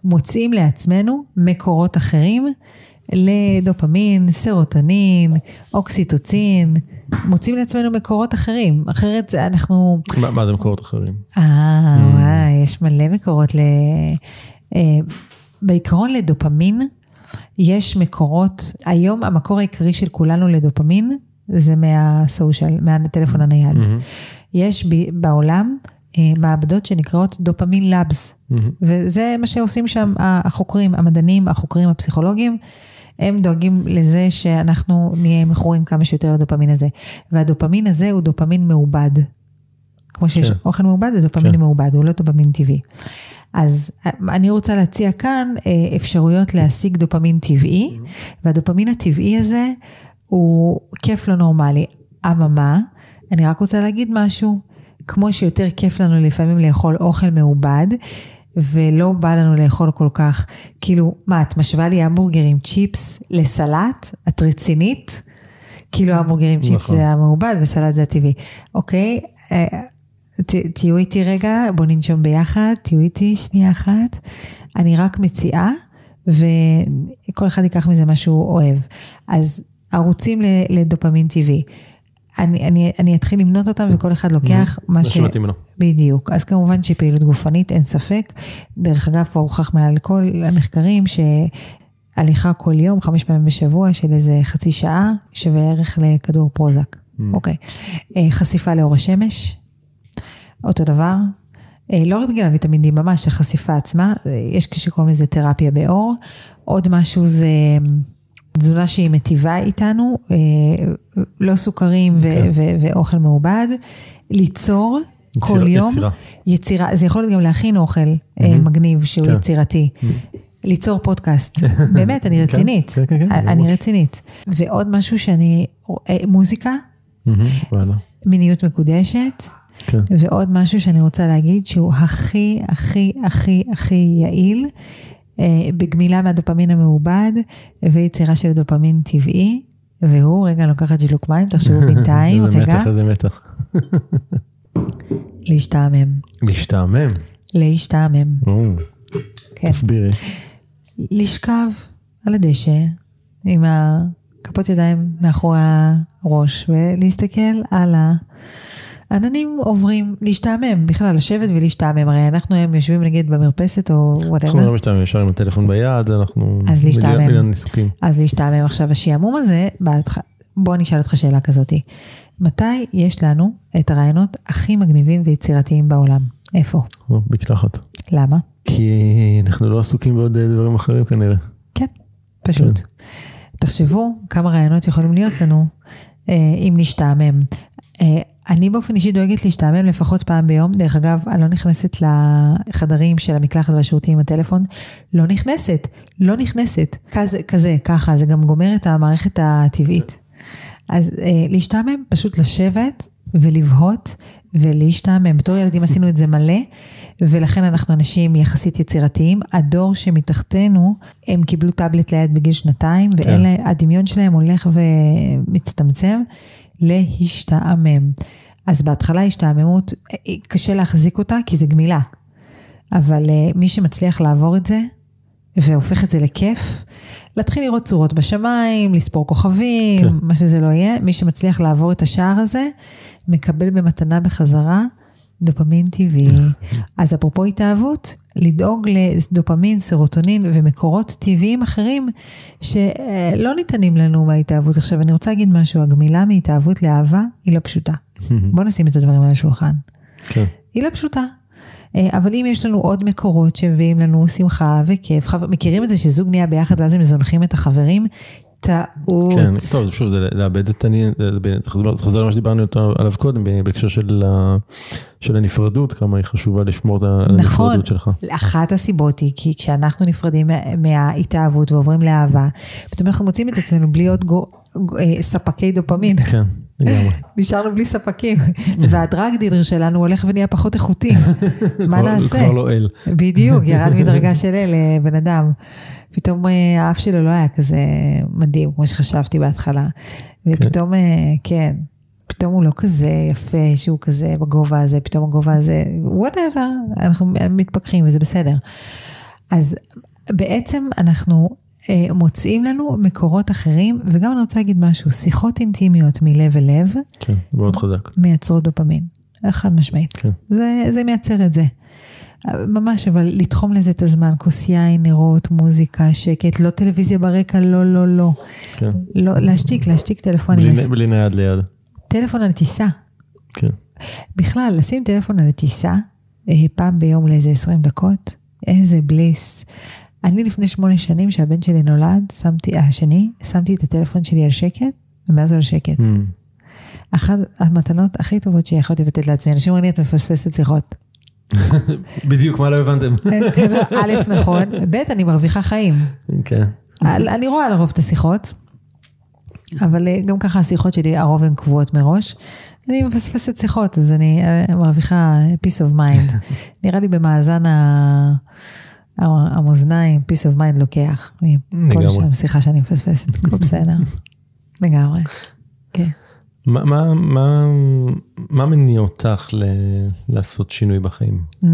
מוצאים לעצמנו מקורות אחרים לדופמין, סרוטונין, אוקסיטוצין, מוצאים לעצמנו מקורות אחרים. אחרת אנחנו... מה, מה זה מקורות אחרים? אה, וואי, יש מלא מקורות ל... אה, בעיקרון לדופמין יש מקורות, היום המקור העיקרי של כולנו לדופמין זה מהסושיאל, מהטלפון הנייד. יש ב- בעולם אה, מעבדות שנקראות דופמין לאבס, וזה מה שעושים שם החוקרים, המדענים, החוקרים, הפסיכולוגים. הם דואגים לזה שאנחנו נהיה מכורים כמה שיותר לדופמין הזה. והדופמין הזה הוא דופמין מעובד. כמו שיש כן. אוכל מעובד, זה דופמין כן. מעובד, הוא לא דופמין טבעי. אז אה, אני רוצה להציע כאן אה, אפשרויות להשיג דופמין טבעי, והדופמין הטבעי הזה הוא כיף לא נורמלי. אממה, אני רק רוצה להגיד משהו, כמו שיותר כיף לנו לפעמים לאכול אוכל מעובד, ולא בא לנו לאכול כל כך, כאילו, מה, את משווה לי המבורגר עם צ'יפס לסלט? את רצינית? כאילו המבורגר עם צ'יפס נכון. זה המעובד וסלט זה הטבעי. אוקיי, אה, ת, תהיו איתי רגע, בואו ננשום ביחד, תהיו איתי שנייה אחת. אני רק מציעה, וכל אחד ייקח מזה מה שהוא אוהב. אז ערוצים לדופמין טבעי. אני, אני, אני אתחיל למנות אותם וכל אחד לוקח מה מה ש... בדיוק. אז כמובן שפעילות גופנית, אין ספק. דרך אגב, כבר הוכח מעל כל המחקרים שהליכה כל יום, חמש פעמים בשבוע של איזה חצי שעה, שווה ערך לכדור פרוזק. אוקיי. אה, חשיפה לאור השמש, אותו דבר. אה, לא רק בגלל ויטמין D, ממש החשיפה עצמה, אה, יש כשקוראים לזה תרפיה באור. עוד משהו זה תזונה שהיא מטיבה איתנו, אה, לא סוכרים ו- כן. ו- ואוכל מעובד. ליצור כל יצירה- יום. יצירה. יצירה, זה יכול להיות גם להכין אוכל אה, מגניב שהוא כן. יצירתי. ליצור פודקאסט, באמת, אני רצינית, כן, כן, כן, אני. רצינית. ועוד משהו שאני, אה, מוזיקה. מיניות מקודשת, כן. ועוד משהו שאני רוצה להגיד שהוא הכי, הכי, הכי, הכי יעיל בגמילה מהדופמין המעובד ויצירה של דופמין טבעי, והוא, רגע, לוקחת ג'לוק מים, תחשבו בינתיים, רגע, מתח, איזה מתח. להשתעמם. להשתעמם, או, כן. תסבירי. לשכב על הדשא עם הכפות ידיים מאחורי הראש ולהסתכל על העננים עוברים, להשתעמם, בכלל לשבת ולהשתעמם, הרי אנחנו היום יושבים נגיד במרפסת או אנחנו וואטאבר, לא משתעמם ישר עם הטלפון ביד, אנחנו... אז להשתעמם. מיליון-. אז להשתעמם עכשיו השעמום הזה, בהתח- בוא אני אשאל אותך שאלה כזאתי, מתי יש לנו את הרעיונות הכי מגניבים ויצירתיים בעולם? איפה? או, מקלחת. למה? כי אנחנו לא עסוקים בעוד אה, דברים אחרים כנראה. כן, פשוט. תחשבו כמה רעיונות יכולים להיות לנו אה, אם נשתעמם. אה, אני באופן אישי דואגת להשתעמם לפחות פעם ביום. דרך אגב, אני לא נכנסת לחדרים של המקלחת והשירותים עם הטלפון. לא נכנסת, לא נכנסת. כזה, כזה, ככה, זה גם גומר את המערכת הטבעית. אז אה, להשתעמם, פשוט לשבת ולבהות ולהשתעמם. בתור ילדים עשינו את זה מלא, ולכן אנחנו אנשים יחסית יצירתיים. הדור שמתחתנו, הם קיבלו טאבלט ליד בגיל שנתיים, כן. ואין להם, הדמיון שלהם הולך ומצטמצם להשתעמם. אז בהתחלה השתעממות, קשה להחזיק אותה כי זה גמילה. אבל אה, מי שמצליח לעבור את זה, והופך את זה לכיף, להתחיל לראות צורות בשמיים, לספור כוכבים, כן. מה שזה לא יהיה, מי שמצליח לעבור את השער הזה, מקבל במתנה בחזרה דופמין טבעי. אז אפרופו התאהבות, לדאוג לדופמין, סרוטונין ומקורות טבעיים אחרים שלא ניתנים לנו מההתאהבות. עכשיו, אני רוצה להגיד משהו, הגמילה מהתאהבות לאהבה היא לא פשוטה. בוא נשים את הדברים על השולחן. כן. היא לא פשוטה. אה, אבל אם יש לנו עוד מקורות שמביאים לנו שמחה וכיף, מכירים את זה שזוג נהיה ביחד ואז הם זונחים את החברים? טעות. כן, טוב, שוב, זה לאבד את אני, זה- חוזר- למה שדיברנו עליו קודם, בהקשר של של הנפרדות, כמה היא חשובה לשמור על נכון, הנפרדות שלך. אחת הסיבות היא כי כשאנחנו נפרדים מה- מההתאהבות ועוברים לאהבה, פתאום אנחנו מוצאים את עצמנו בלי עוד גו, גו, אה, ספקי דופמין, כן, לגמרי. נשארנו בלי ספקים, והדרג דילר שלנו הולך ונהיה פחות איכותי, מה נעשה? כבר לא אל. בדיוק, ירד מדרגה של אל לבן אדם. פתאום אה, האף שלו לא היה כזה מדהים, כמו שחשבתי בהתחלה. ופתאום, אה, כן, פתאום הוא לא כזה יפה, שהוא כזה בגובה הזה, פתאום הגובה הזה, whatever, אנחנו מתפכחים וזה בסדר. אז בעצם אנחנו אה, מוצאים לנו מקורות אחרים, וגם אני רוצה להגיד משהו, שיחות אינטימיות מלב אל לב, כן, מאוד חזק. מייצרות דופמין, חד משמעית. כן. זה, זה מייצר את זה. ממש, אבל לתחום לזה את הזמן, כוס יין, נרות, מוזיקה, שקט, לא טלוויזיה ברקע, לא, לא, לא. כן. לא, להשתיק, להשתיק טלפונים. בלי- בלי נייד ליד. טלפון על טיסה. כן. בכלל, לשים טלפון על הטיסה, אה, פעם ביום לאיזה 20 דקות, איזה בליס. אני לפני שמונה שנים, שהבן שלי נולד, שמתי, השני, שמתי את הטלפון שלי על שקט, ומאז הוא על שקט. Mm. אחת המתנות הכי טובות שיכולתי לתת לעצמי. אנשים אומרים לי, את מפספסת שיחות. בדיוק, מה לא הבנתם? א', נכון, ב', אני מרוויחה חיים. כן. אני רואה לרוב את השיחות, אבל אה, גם ככה השיחות שלי, הרוב הן קבועות מראש. אני מפספסת שיחות, אז אני אה, מרוויחה peace of mind. נראה לי במאזן ה... המאזניים, peace of mind לוקח. מכל שם שיחה שאני מפספסת, הכל בסדר. לגמרי, כן. מה, מה, מה, מה מניע אותך ל, לעשות שינוי בחיים? Mm,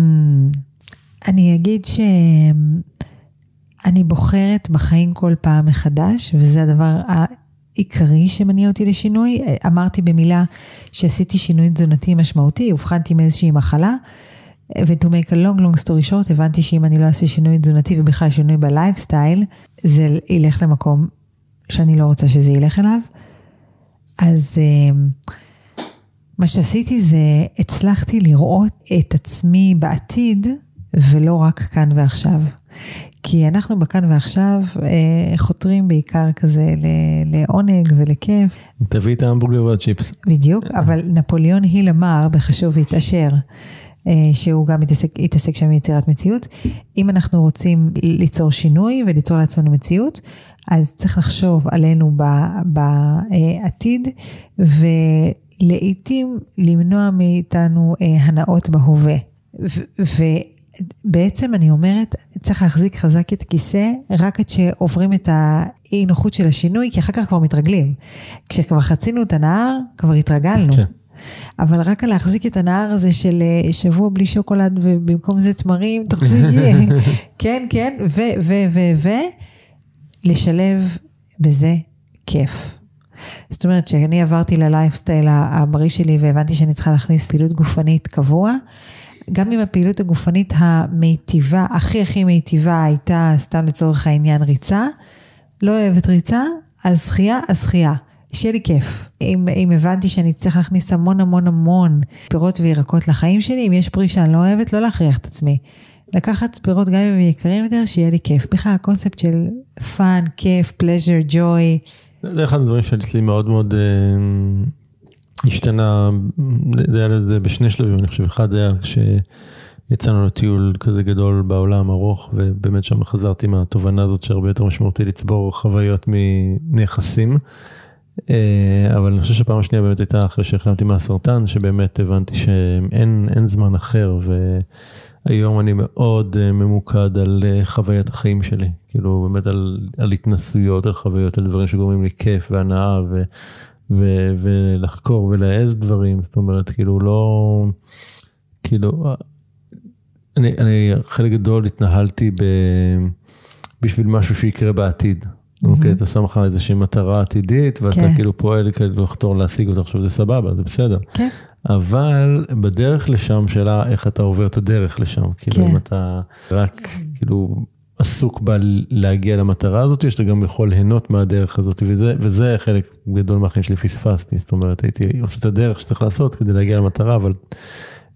אני אגיד שאני בוחרת בחיים כל פעם מחדש, וזה הדבר העיקרי שמניע אותי לשינוי. אמרתי במילה שעשיתי שינוי תזונתי משמעותי, אובחנתי מאיזושהי מחלה. ו-to make a long long story short, הבנתי שאם אני לא אעשה שינוי תזונתי ובכלל שינוי בלייפסטייל, זה ילך למקום שאני לא רוצה שזה ילך אליו. אז אמ, מה שעשיתי זה, הצלחתי לראות את עצמי בעתיד, ולא רק כאן ועכשיו. כי אנחנו בכאן ועכשיו אה, חותרים בעיקר כזה לעונג ולכיף. תביא את ההמבורגר והצ'יפס. בדיוק, אבל נפוליאון היל אמר בחשוב והתעשר, שהוא גם התעסק, התעסק שם עם יצירת מציאות. אם אנחנו רוצים ליצור שינוי וליצור לעצמנו מציאות, אז צריך לחשוב עלינו בעתיד, ולעיתים למנוע מאיתנו אה, הנאות בהווה. ובעצם אני אומרת, צריך להחזיק חזק את הכיסא רק עד שעוברים את האי נוחות של השינוי, כי אחר כך כבר מתרגלים. כשכבר חצינו את הנהר, כבר התרגלנו. כן. אבל רק על להחזיק את הנהר הזה של אה, שבוע בלי שוקולד ובמקום זה תמרים, תחזיקי, כן, כן, ו, ו, ו, ו, לשלב בזה כיף. זאת אומרת, כשאני עברתי ללייפסטייל הבריא שלי והבנתי שאני צריכה להכניס פעילות גופנית קבוע, גם אם הפעילות הגופנית המיטיבה, הכי הכי מיטיבה הייתה, סתם לצורך העניין, ריצה, לא אוהבת ריצה, אז שחייה, אז שחייה. שיהיה לי כיף. אם, אם הבנתי שאני צריך להכניס המון המון המון פירות וירקות לחיים שלי, אם יש פרי שאני לא אוהבת, לא להכריח את עצמי. לקחת פירות גם אם הם יקרים יותר, שיהיה לי כיף. בכלל הקונספט של fun, כיף, pleasure, joy. זה אחד הדברים שאצלי מאוד מאוד אה, השתנה, זה היה לזה בשני שלבים, אני חושב, אחד היה כשיצאנו לטיול כזה גדול בעולם ארוך, ובאמת שם חזרתי מהתובנה הזאת שהרבה יותר משמעותי לצבור חוויות מנכסים. אה, אבל אני חושב שהפעם השנייה באמת הייתה אחרי שהחלמתי מהסרטן, שבאמת הבנתי שאין זמן אחר, והיום אני מאוד אה, ממוקד על אה, חוויית החיים שלי, כאילו באמת על, על התנסויות, על חוויות, על דברים שגורמים לי כיף והנאה, ו, ו, ולחקור ולהעז דברים, זאת אומרת, כאילו לא, כאילו, אני, אני חלק גדול התנהלתי ב, בשביל משהו שיקרה בעתיד. אוקיי, אתה שם לך איזושהי מטרה עתידית, ואתה כן. כאילו פועל כאילו לחתור להשיג אותה, עכשיו זה סבבה, זה בסדר. כן. אבל בדרך לשם, שאלה איך אתה עובר את הדרך לשם. כאילו, אם כן. אתה רק כאילו עסוק בלהגיע למטרה הזאת, שאתה גם יכול ליהנות מהדרך הזאת, וזה, וזה חלק גדול מהחיים שלי פספסתי. זאת אומרת, הייתי עושה את הדרך שצריך לעשות כדי להגיע למטרה, אבל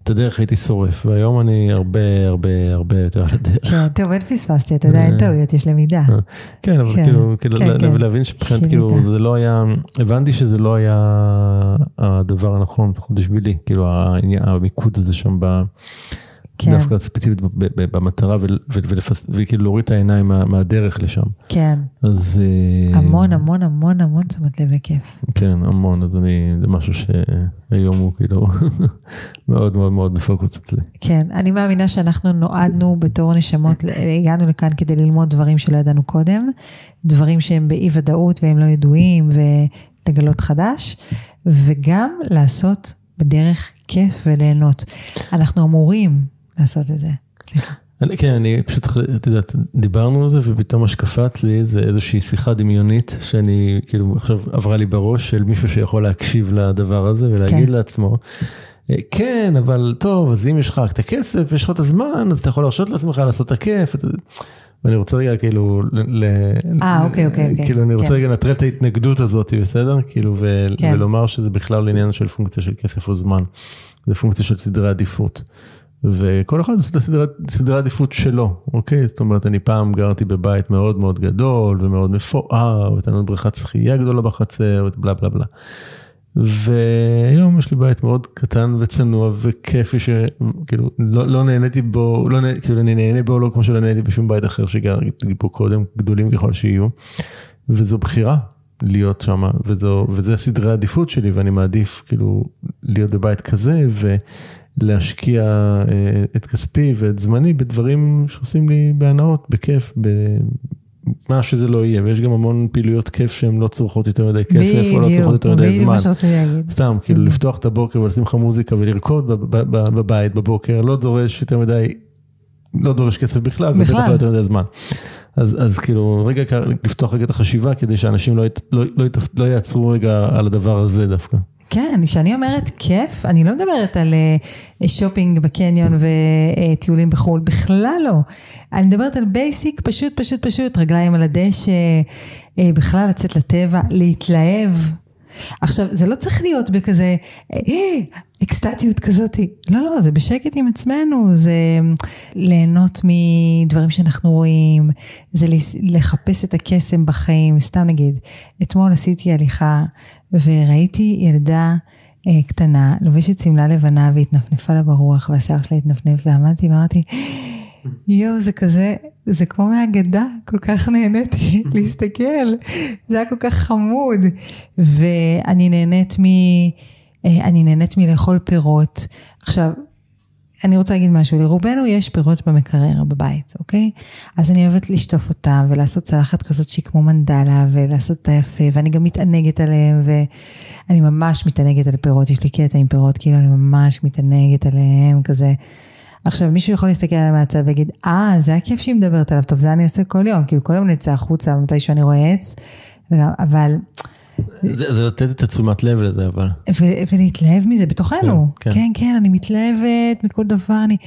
את הדרך הייתי שורף, והיום אני הרבה הרבה הרבה יותר על הדרך. כן, טוב, אין פספסתי, אתה יודע, אין אה. טעויות, יש למידה. אה. כן, אבל כן, כאילו, כאילו כן, כן. להבין שמבחינת, כאילו, זה לא היה, הבנתי שזה לא היה הדבר הנכון, לפחות בשבילי, כאילו, המיקוד הזה שם ב... כן. דווקא ספציפית במטרה וכאילו להוריד את העיניים מה, לשם. כן. אז... אה, המון המון המון המון תשומת לב וכיף. כן, המון, אז אני, זה משהו שהיום הוא כאילו מאוד מאוד מאוד בפוקוס אצלי. כן, אני מאמינה שאנחנו נועדנו בתור נשמות, הגענו לכאן כדי ללמוד דברים שלא ידענו קודם, דברים שהם באי ודאות והם לא ידועים ולגלות חדש, וגם לעשות בדרך כיף וליהנות. אנחנו אמורים לעשות את זה. אני, כן, אני פשוט, את יודעת, דיברנו על זה ופתאום מה שקפץ לי זה איזושהי שיחה דמיונית שאני, כאילו, עכשיו עברה לי בראש של מישהו שיכול להקשיב לדבר הזה ולהגיד כן. לעצמו, אה, כן, אבל טוב, אז אם יש לך רק את הכסף ויש לך את הזמן, אז אתה יכול להרשות לעצמך לעשות את הכיף. ואני רוצה רגע כאילו, אה, אוקיי, אוקיי, אוקיי. כאילו, אני רוצה כן. רגע לנטרל את ההתנגדות הזאת, בסדר? כאילו, כן. ולומר שזה בכלל עניין של פונקציה של כסף או זמן. זה פונקציה של סדרי עדיפות. וכל אחד עושה את הסדרי, סדרי עדיפות שלו, אוקיי? זאת אומרת, אני פעם גרתי בבית מאוד מאוד גדול ומאוד מפואר, והייתה לנו בריכת שחייה גדולה בחצר, ובלה בלה בלה. והיום יש לי בית מאוד קטן וצנוע וכיפי שכאילו לא, לא נהניתי בו, לא נה, כאילו אני נהנה בו לא כמו שלא נהניתי בשום בית אחר שגרתי פה קודם, גדולים ככל שיהיו. וזו בחירה, להיות שם, וזה סדרי העדיפות שלי, ואני מעדיף כאילו להיות בבית כזה, ולהשקיע אה, את כספי ואת זמני בדברים שעושים לי בהנאות, בכיף, מה שזה לא יהיה, ויש גם המון פעילויות כיף שהן לא צורכות יותר מדי כסף, או לא צורכות יותר מדי זמן. סתם, כאילו לפתוח את הבוקר ולשים לך מוזיקה ולרקוד בבית בבוקר, לא דורש יותר מדי, לא דורש כסף בכלל, ובטח לא יותר מדי זמן. אז, אז כאילו, רגע לפתוח רגע את החשיבה, כדי שאנשים לא, לא, לא, לא יעצרו רגע על הדבר הזה דווקא. כן, כשאני אומרת כיף, אני לא מדברת על uh, שופינג בקניון וטיולים בחו"ל, בכלל לא. אני מדברת על basic, פשוט, פשוט, פשוט, רגליים על הדשא, uh, בכלל לצאת לטבע, להתלהב. עכשיו, זה לא צריך להיות בכזה אה, אקסטטיות כזאת. לא, לא, זה בשקט עם עצמנו, זה ליהנות מדברים שאנחנו רואים, זה לחפש את הקסם בחיים. סתם נגיד, אתמול עשיתי הליכה וראיתי ילדה אה, קטנה, לובשת שמלה לבנה והתנפנפה לה ברוח, והשיער שלה התנפנף, ועמדתי ואמרתי, יואו, זה כזה, זה כמו מהגדה, כל כך נהניתי להסתכל, זה היה כל כך חמוד. ואני נהנית מ... אה, אני נהנית מלאכול פירות. עכשיו, אני רוצה להגיד משהו, לרובנו יש פירות במקרר בבית, אוקיי? אז אני אוהבת לשטוף אותם ולעשות צלחת כזאת שהיא כמו מנדלה ולעשות אותה יפה, ואני גם מתענגת עליהם, ואני ממש מתענגת על פירות, יש לי קטע עם פירות, כאילו אני ממש מתענגת עליהם כזה. עכשיו, מישהו יכול להסתכל עליי מהצד ולהגיד, אה, זה הכיף שהיא מדברת עליו, טוב, זה אני עושה כל יום, כאילו כל יום נצא החוצה מתי שאני רואה עץ, אבל... זה, זה לתת את התשומת לב לזה, אבל... ו- ולהתלהב מזה בתוכנו. כן, כן, כן, כן, אני מתלהבת מכל דבר, אני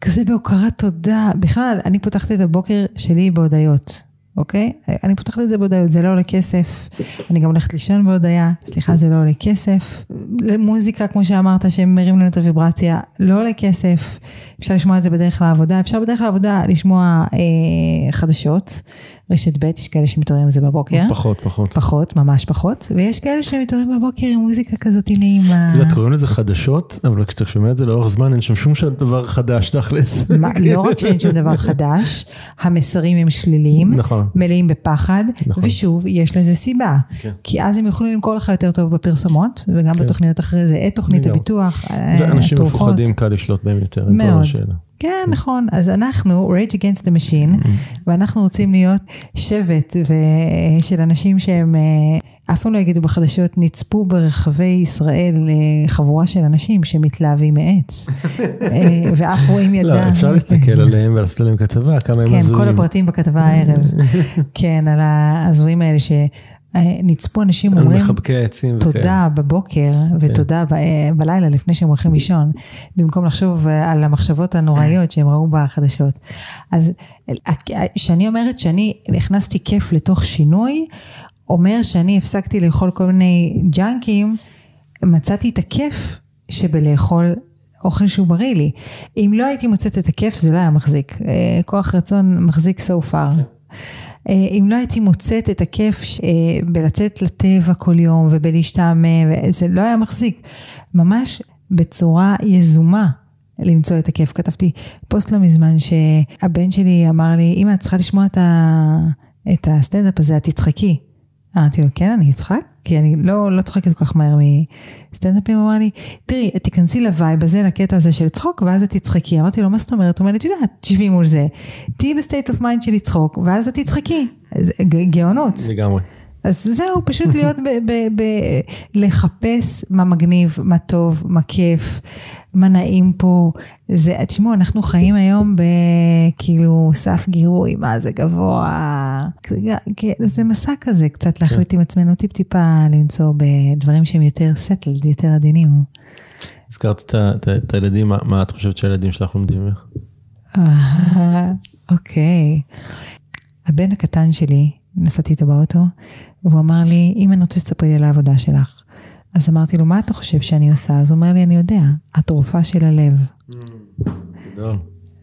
כזה בהוקרת תודה. בכלל, אני פותחת את הבוקר שלי בהודיות. אוקיי? אני פותחת את זה בהודעות, זה לא עולה כסף, אני גם הולכת לישון בהודיה, סליחה, זה לא עולה כסף. מוזיקה, כמו שאמרת, שמרים לנו את הוויברציה, לא עולה כסף. אפשר לשמוע את זה בדרך לעבודה, אפשר בדרך לעבודה לשמוע אה, חדשות. רשת ב', יש כאלה שמתעוררים עם זה בבוקר. פחות, פחות. פחות, ממש פחות. ויש כאלה שמתעוררים בבוקר עם מוזיקה כזאת נעימה. אתה יודע, קוראים לזה חדשות, אבל כשאתה שומע את זה לאורך זמן, אין שם שום דבר חדש, תכלס. לא רק שאין שום דבר חדש, המסרים הם שליליים, נכון. מלאים בפחד, נכון. ושוב, יש לזה סיבה. כן. כי אז הם יוכלו למכור לך יותר טוב בפרסומות, וגם כן. בתוכניות אחרי זה, את תוכנית הביטוח, התרופות. אנשים מפוחדים קל לשלוט בהם יותר, מאוד. כן, נכון. אז אנחנו, Rage Against the Machine, mm-hmm. ואנחנו רוצים להיות שבט של אנשים שהם אה, אף פעם לא יגידו בחדשות, נצפו ברחבי ישראל אה, חבורה של אנשים שמתלהבים מעץ, אה, ואף רואים ידם. לא, אפשר להסתכל עליהם ולעשות עליהם כתבה, כמה הם הזויים. כן, כל הפרטים בכתבה הערב. כן, על ההזויים האלה ש... נצפו אנשים אומרים, מחבקי העצים. תודה בבוקר ותודה בלילה לפני שהם הולכים לישון, במקום לחשוב על המחשבות הנוראיות שהם ראו בחדשות. אז כשאני אומרת שאני הכנסתי כיף לתוך שינוי, אומר שאני הפסקתי לאכול כל מיני ג'אנקים, מצאתי את הכיף שבלאכול אוכל שהוא בריא לי. אם לא הייתי מוצאת את הכיף זה לא היה מחזיק. אה, כוח רצון מחזיק so far. כן. אה, אם לא הייתי מוצאת את הכיף אה, בלצאת לטבע כל יום ובלהשתעמם, זה לא היה מחזיק. ממש בצורה יזומה למצוא את הכיף. כתבתי פוסט לא מזמן שהבן שלי אמר לי, אמא, את צריכה לשמוע את, ה... את הסטנדאפ הזה, את תצחקי. אמרתי לו, כן, אני אצחק? כי אני לא, לא צוחקת כל כך מהר מסטנדאפים, הוא אמר לי, תראי, תיכנסי ל vibe הזה, לקטע הזה של צחוק, ואז את תצחקי. אמרתי לו, מה זאת אומרת? הוא אומר לי, את יודעת, תשבי מול זה, תהיי ב state of mind של לצחוק, ואז את תצחקי. גאונות. לגמרי. אז זהו, פשוט להיות ב... ב, ב לחפש מה מגניב, מה טוב, מה כיף, מה נעים פה. זה, תשמעו, אנחנו חיים היום בכאילו סף גירוי, מה זה גבוה. זה מסע כזה, קצת להחליט עם עצמנו טיפ-טיפה למצוא בדברים שהם יותר subtle, יותר עדינים. הזכרת את הילדים, מה את חושבת שהילדים שלך לומדים ממך? אוקיי. הבן הקטן שלי, נסעתי איתו באוטו, והוא אמר לי, אם אני רוצה שתספרי לי על העבודה שלך. אז אמרתי לו, מה אתה חושב שאני עושה? אז הוא אומר לי, אני יודע, התרופה של הלב. גדול.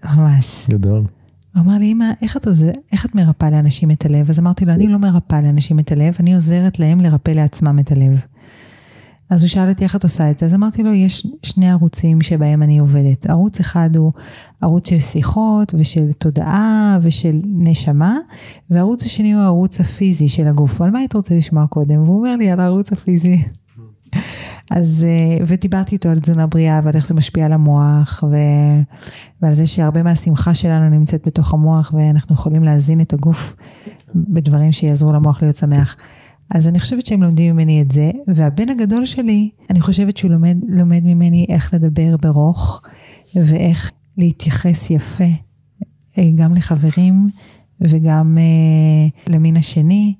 ממש. גדול. הוא אמר לי, אמא, איך את, עוזר, איך את מרפאה לאנשים את הלב? אז אמרתי לו, אני לא מרפאה לאנשים את הלב, אני עוזרת להם לרפא לעצמם את הלב. אז הוא שאל אותי איך את עושה את זה, אז אמרתי לו, יש שני ערוצים שבהם אני עובדת. ערוץ אחד הוא ערוץ של שיחות ושל תודעה ושל נשמה, וערוץ השני הוא הערוץ הפיזי של הגוף. על מה היית רוצה לשמוע קודם? והוא אומר לי, על הערוץ הפיזי. אז, אה, ודיברתי איתו על תזונה בריאה ועל איך זה משפיע על המוח, ו... ועל זה שהרבה מהשמחה שלנו נמצאת בתוך המוח, ואנחנו יכולים להזין את הגוף בדברים שיעזרו למוח להיות שמח. אז אני חושבת שהם לומדים ממני את זה, והבן הגדול שלי, אני חושבת שהוא לומד, לומד ממני איך לדבר ברוך, ואיך להתייחס יפה, אה, גם לחברים וגם אה, למין השני.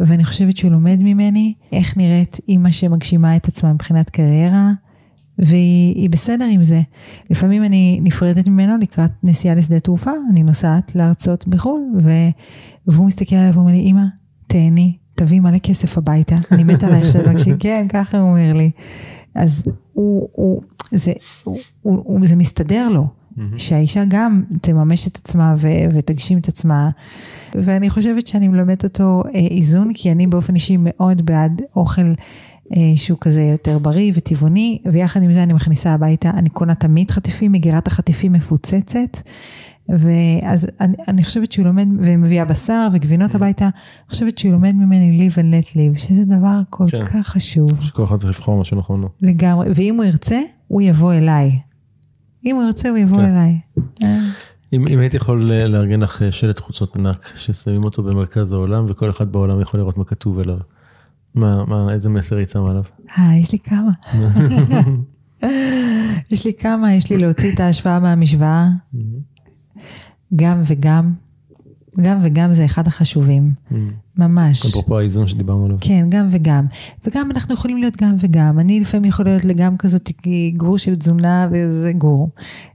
ואני חושבת שהוא לומד ממני איך נראית אימא שמגשימה את עצמה מבחינת קריירה, והיא בסדר עם זה. לפעמים אני נפרדת ממנו לקראת נסיעה לשדה תעופה, אני נוסעת להרצות בחו"ל, ו... והוא מסתכל עליי ואומר לי, אימא, תהני, תביא מלא כסף הביתה, אני מתה עלייך שאת מקשיב, כן, ככה הוא אומר לי. אז הוא, הוא, זה, הוא, הוא, הוא, זה מסתדר לו, mm-hmm. שהאישה גם תממש את עצמה ו, ותגשים את עצמה. ואני חושבת שאני מלמדת אותו אה, איזון, כי אני באופן אישי מאוד בעד אוכל אה, שהוא כזה יותר בריא וטבעוני, ויחד עם זה אני מכניסה הביתה, אני קונה תמיד חטיפים, מגירת החטיפים מפוצצת. ואז אני, אני חושבת שהוא לומד, ומביאה בשר וגבינות mm. הביתה, אני חושבת שהוא לומד ממני live and let live, שזה דבר כל כן. כך חשוב. שכל אחד צריך לבחור מה שנכון לו. לגמרי, ואם הוא ירצה, הוא יבוא אליי. אם הוא ירצה, הוא יבוא כן. אליי. אם, אם הייתי יכול לארגן לך שלט חוצות ענק, ששמים אותו במרכז העולם, וכל אחד בעולם יכול לראות מה כתוב עליו, מה, מה, איזה מסר היית שם עליו? אה, יש לי כמה. יש לי כמה, יש לי להוציא את ההשוואה מהמשוואה. גם וגם, גם וגם זה אחד החשובים, mm. ממש. אפרופו האיזון שדיברנו עליו. כן, גם וגם. וגם אנחנו יכולים להיות גם וגם. אני לפעמים יכולה להיות לגם כזאת גור של תזונה וזה גור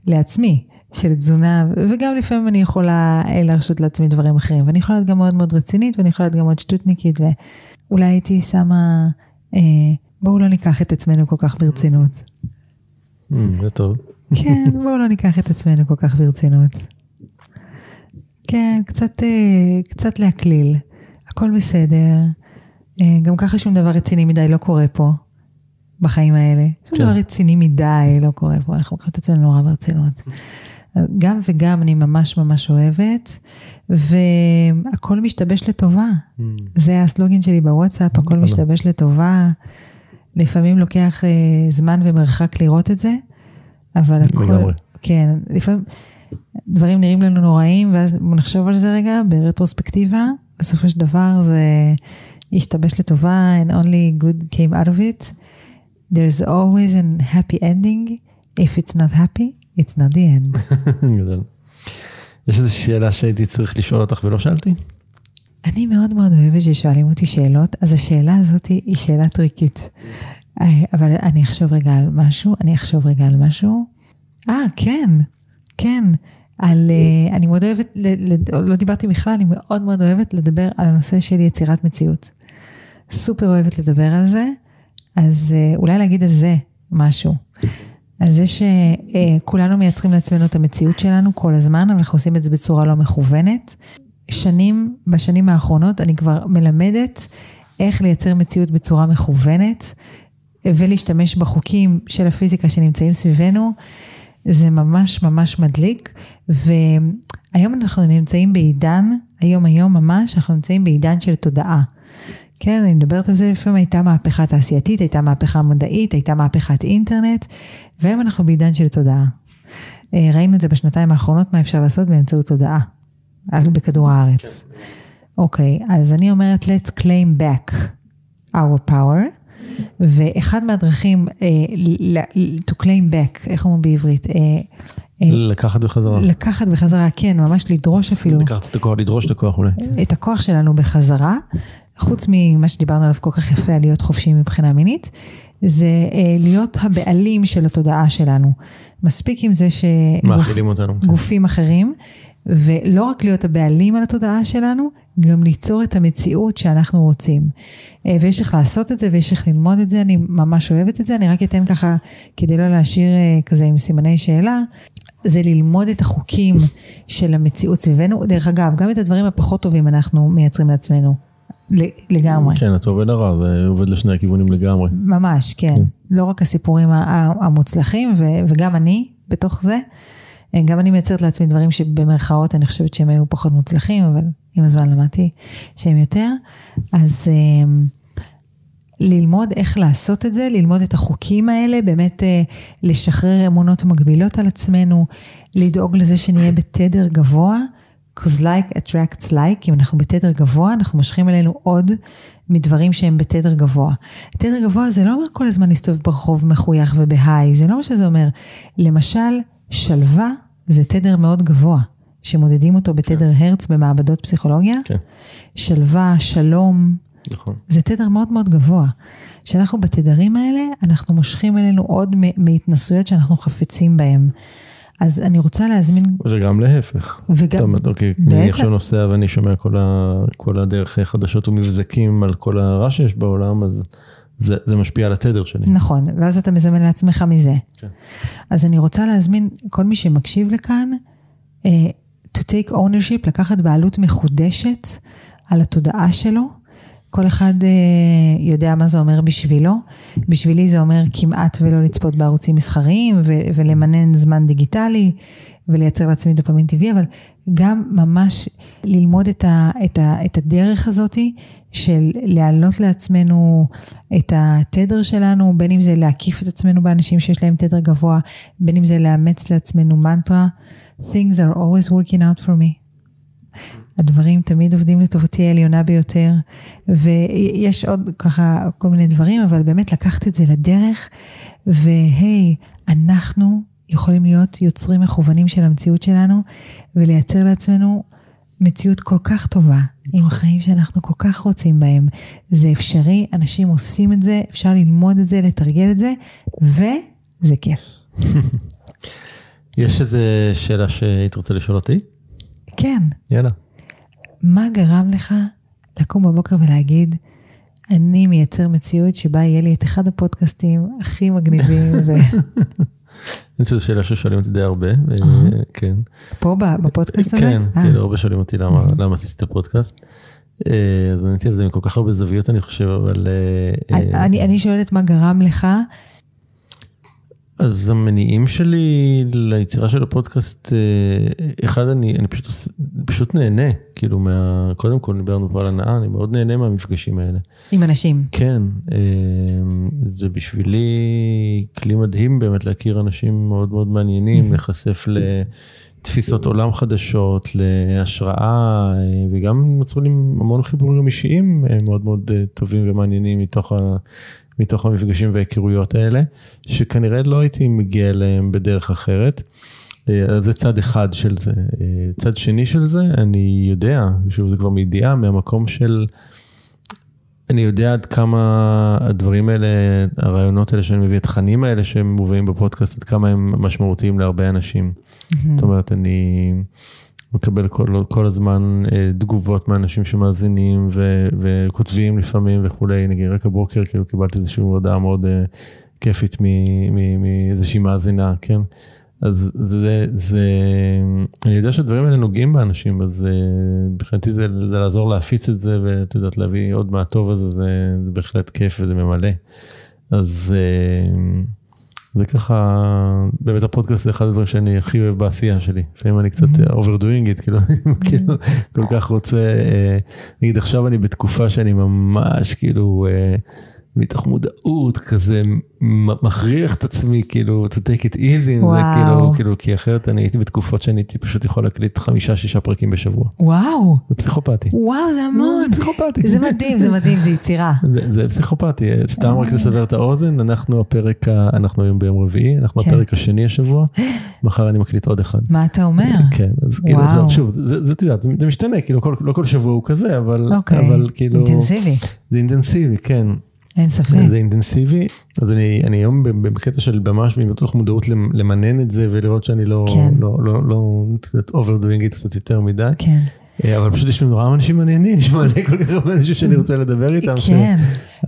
לעצמי. של תזונה, וגם לפעמים אני יכולה אה, להרשות לעצמי דברים אחרים, ואני יכולה להיות גם מאוד מאוד רצינית, ואני יכולה להיות גם מאוד שטותניקית, ואולי הייתי שמה, אה, בואו לא ניקח את עצמנו כל כך ברצינות. Mm, זה טוב. כן, בואו לא ניקח את עצמנו כל כך ברצינות. כן, קצת, אה, קצת להקליל, הכל בסדר. אה, גם ככה שום דבר רציני מדי לא קורה פה, בחיים האלה. שום כן. דבר רציני מדי לא קורה פה, אנחנו לוקחים את עצמנו נורא ברצינות. גם וגם אני ממש ממש אוהבת, והכל משתבש לטובה. Mm. זה הסלוגן שלי בוואטסאפ, הכל משתבש לטובה. לפעמים לוקח uh, זמן ומרחק לראות את זה, אבל הכל... לגמרי. כן, לפעמים דברים נראים לנו נוראים, ואז בוא נחשוב על זה רגע ברטרוספקטיבה. בסופו של דבר זה ישתבש לטובה, and only good came out of it. There's always a happy ending. If it's not happy, it's not the end. יש איזו שאלה שהייתי צריך לשאול אותך ולא שאלתי? אני מאוד מאוד אוהבת ששואלים אותי שאלות, אז השאלה הזאת היא שאלה טריקית. אה, אבל אני אחשוב רגע על משהו, אני אחשוב רגע על משהו. אה, כן, כן. על, uh, אני מאוד אוהבת, לא דיברתי בכלל, אני מאוד מאוד אוהבת לדבר על הנושא של יצירת מציאות. סופר אוהבת לדבר על זה, אז uh, אולי להגיד על זה משהו. על זה שכולנו מייצרים לעצמנו את המציאות שלנו כל הזמן, אבל אנחנו עושים את זה בצורה לא מכוונת. שנים, בשנים האחרונות, אני כבר מלמדת איך לייצר מציאות בצורה מכוונת, ולהשתמש בחוקים של הפיזיקה שנמצאים סביבנו. זה ממש ממש מדליק, והיום אנחנו נמצאים בעידן, היום היום ממש, אנחנו נמצאים בעידן של תודעה. כן, אני מדברת על זה, לפעמים הייתה מהפכה תעשייתית, הייתה מהפכה מדעית, הייתה מהפכת אינטרנט, והיום אנחנו בעידן של תודעה. אה, ראינו את זה בשנתיים האחרונות, מה אפשר לעשות באמצעות תודעה, בכדור הארץ. אוקיי, okay, אז אני אומרת, let's claim back our power. ואחד מהדרכים uh, to claim back, איך אומרים בעברית? Uh, לקחת בחזרה. לקחת בחזרה, כן, ממש לדרוש אפילו. לקחת את הכוח, לדרוש את הכוח אולי. את הכוח שלנו בחזרה, חוץ ממה שדיברנו עליו כל כך יפה, על להיות חופשיים מבחינה מינית, זה להיות הבעלים של התודעה שלנו. מספיק עם זה שגופים אחרים, ולא רק להיות הבעלים על התודעה שלנו, גם ליצור את המציאות שאנחנו רוצים. אה, ויש איך לעשות את זה ויש איך ללמוד את זה, אני ממש אוהבת את זה, אני רק אתן ככה, כדי לא להשאיר אה, כזה עם סימני שאלה, זה ללמוד את החוקים של המציאות סביבנו. דרך אגב, גם את הדברים הפחות טובים אנחנו מייצרים לעצמנו. לגמרי. כן, הטוב ולרע, זה עובד לשני הכיוונים לגמרי. ממש, כן. לא רק הסיפורים המוצלחים, וגם אני בתוך זה. גם אני מייצרת לעצמי דברים שבמרכאות אני חושבת שהם היו פחות מוצלחים, אבל עם הזמן למדתי שהם יותר. אז אה, ללמוד איך לעשות את זה, ללמוד את החוקים האלה, באמת אה, לשחרר אמונות מגבילות על עצמנו, לדאוג לזה שנהיה בתדר גבוה. because like attracts like, אם אנחנו בתדר גבוה, אנחנו מושכים אלינו עוד מדברים שהם בתדר גבוה. תדר גבוה זה לא אומר כל הזמן להסתובב ברחוב מחוייך ובהיי, זה לא מה שזה אומר. למשל, שלווה זה תדר מאוד גבוה, שמודדים אותו בתדר הרץ במעבדות פסיכולוגיה. כן. שלווה, שלום, נכון. זה תדר מאוד מאוד גבוה. כשאנחנו בתדרים האלה, אנחנו מושכים אלינו עוד מהתנסויות שאנחנו חפצים בהם. אז אני רוצה להזמין, וגם להפך. וגם- זאת אומרת, אוקיי, בטח. אני עכשיו נוסע ואני שומע כל, ה, כל הדרך חדשות ומבזקים על כל הרע שיש בעולם, אז זה, זה משפיע על התדר שלי. נכון, ואז אתה מזמן לעצמך מזה. כן. אז אני רוצה להזמין כל מי שמקשיב לכאן, uh, to take ownership, לקחת בעלות מחודשת על התודעה שלו. כל אחד uh, יודע מה זה אומר בשבילו. בשבילי זה אומר כמעט ולא לצפות בערוצים מסחריים ו- ולמנן זמן דיגיטלי ולייצר לעצמי דופמין טבעי, אבל גם ממש ללמוד את, ה- את, ה- את הדרך הזאתי של להעלות לעצמנו את התדר שלנו, בין אם זה להקיף את עצמנו באנשים שיש להם תדר גבוה, בין אם זה לאמץ לעצמנו מנטרה, things are always working out for me. הדברים תמיד עובדים לטובתי העליונה ביותר, ויש עוד ככה כל מיני דברים, אבל באמת לקחת את זה לדרך, והי, אנחנו יכולים להיות יוצרים מכוונים של המציאות שלנו, ולייצר לעצמנו מציאות כל כך טובה, עם חיים שאנחנו כל כך רוצים בהם. זה אפשרי, אנשים עושים את זה, אפשר ללמוד את זה, לתרגל את זה, וזה כיף. יש איזו שאלה שהיית רוצה לשאול אותי? כן, יאללה. מה גרם לך לקום בבוקר ולהגיד, אני מייצר מציאות שבה יהיה לי את אחד הפודקאסטים הכי מגניבים, זו שאלה ששואלים אותי די הרבה, אה, כן. ופה ב- בפודקאסט הזה? כן, כאילו הרבה שואלים אותי למה עשיתי את הפודקאסט. אה, אז עניתי על זה מכל כך הרבה זוויות אני חושב, אבל... אני, אני שואלת מה גרם לך, אז המניעים שלי ליצירה של הפודקאסט, אה, אחד, אני, אני פשוט, פשוט נהנה, כאילו, מה, קודם כל דיברנו פה על הנאה, אני מאוד נהנה מהמפגשים האלה. עם אנשים. כן, אה, זה בשבילי כלי מדהים באמת להכיר אנשים מאוד מאוד מעניינים, להיחשף לתפיסות עולם חדשות, להשראה, אה, וגם נוצרו לי המון חיבורים אישיים אה, מאוד מאוד אה, טובים ומעניינים מתוך, ה, מתוך המפגשים וההיכרויות האלה, שכנראה לא הייתי מגיע אליהם בדרך אחרת. אז זה צד אחד של זה. צד שני של זה, אני יודע, שוב זה כבר מידיעה, מהמקום של... אני יודע עד כמה הדברים האלה, הרעיונות האלה שאני מביא, התכנים האלה שהם מובאים בפודקאסט, עד כמה הם משמעותיים להרבה אנשים. זאת אומרת, אני מקבל כל, כל הזמן אה, תגובות מאנשים שמאזינים ו, וכותבים לפעמים וכולי, נגיד רק הבוקר כאילו קיבלתי איזושהי הודעה מאוד אה, כיפית מאיזושהי מאזינה, כן? אז זה, זה, אני יודע שהדברים האלה נוגעים באנשים, אז אה, מבחינתי זה, זה לעזור להפיץ את זה, ואת יודעת, להביא עוד מהטוב הזה, זה, זה בהחלט כיף וזה ממלא. אז אה, זה ככה, באמת הפודקאסט זה אחד הדברים שאני הכי אוהב בעשייה שלי. לפעמים אני קצת overdoing it, כאילו, כאילו, כל כך רוצה, אה, נגיד עכשיו אני בתקופה שאני ממש כאילו, אה, מתוך מודעות כזה מכריח את עצמי כאילו to take it easy, עם זה. כאילו, כאילו, כי אחרת אני הייתי בתקופות שאני הייתי פשוט יכול להקליט חמישה שישה פרקים בשבוע. וואו, זה פסיכופתי. וואו, זה המון. פסיכופתי. זה מדהים, זה מדהים, זה יצירה. זה, זה פסיכופתי, סתם רק לסבר את האוזן, אנחנו הפרק, ה- אנחנו היום ביום רביעי, אנחנו כן. הפרק השני השבוע, מחר אני מקליט עוד אחד. מה אתה אומר? כן, אז כאילו, וואו. שוב, זה, זה, יודעת, זה משתנה, כאילו, כל, לא כל שבוע הוא כזה, אבל, אוקיי, אבל כאילו, אינטנסיבי, זה אינטנסיבי, כן, אין ספק. זה אינטנסיבי, אז אני, אני היום בקטע של ממש מתוך מודעות למ- למנן את זה ולראות שאני לא, כן. לא, לא, לא, קצת overdoing it קצת יותר מדי. כן. אה, אבל פשוט יש לנו נורא אנשים מעניינים, יש מלא כל כך הרבה אנשים שאני רוצה לדבר איתם. כן.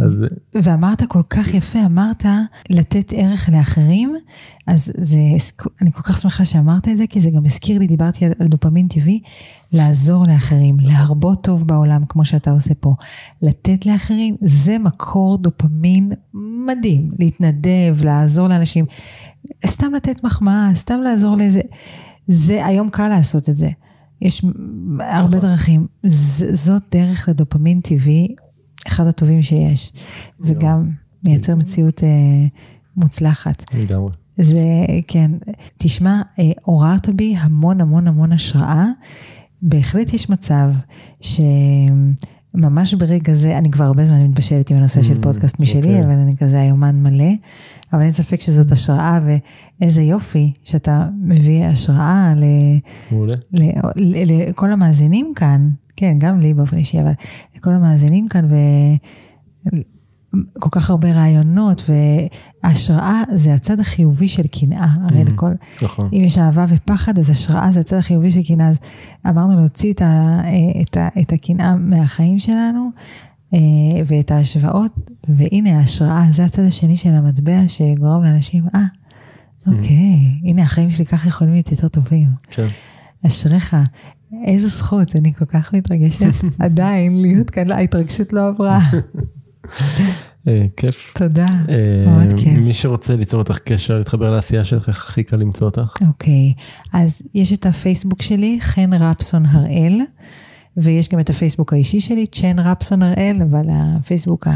אז ואמרת כל כך יפה, אמרת לתת ערך לאחרים, אז זה, אני כל כך שמחה שאמרת את זה, כי זה גם הזכיר לי, דיברתי על, על דופמין טבעי, לעזור לאחרים, להרבות טוב בעולם, כמו שאתה עושה פה. לתת לאחרים, זה מקור דופמין מדהים, להתנדב, לעזור לאנשים, סתם לתת מחמאה, סתם לעזור לאיזה, זה, היום קל לעשות את זה. יש הרבה דרכים. ז, זאת דרך לדופמין טבעי, אחד הטובים שיש, וגם מייצר מציאות אה, מוצלחת. לגמרי. זה, כן, תשמע, אה, עוררת בי המון המון המון השראה. בהחלט יש מצב שממש ברגע זה, אני כבר הרבה זמן מתבשלת עם הנושא של Mm, פודקאסט משלי, אוקיי. אבל אני כזה היומן מלא, אבל אין ספק שזאת השראה, ואיזה יופי שאתה מביא השראה ל... ל- ל- לכל המאזינים כאן, כן, גם לי באופן אישי, אבל לכל המאזינים כאן, וכל כך הרבה רעיונות, והשראה זה הצד החיובי של קנאה, הרי Mm. לכל, נכון. אם יש אהבה ופחד, אז השראה זה הצד החיובי של קנאה, אז אמרנו להוציא את, ה, את, ה, את הקנאה מהחיים שלנו, אה, ואת ההשוואות, והנה ההשראה, זה הצד השני של המטבע שגורם לאנשים, אה, אוקיי, הנה החיים שלי ככה יכולים להיות יותר טובים. כן. אשריך, איזו זכות, אני כל כך מתרגשת עדיין להיות כאן, ההתרגשות לא עברה. אה, כיף. תודה, אה, מאוד כיף. מי שרוצה ליצור איתך קשר, להתחבר לעשייה שלך, איך הכי קל למצוא אותך? אוקיי, אז יש את הפייסבוק שלי, חן רפסון הראל, ויש גם את הפייסבוק האישי שלי, צ'ן רפסון הראל, אבל הפייסבוק,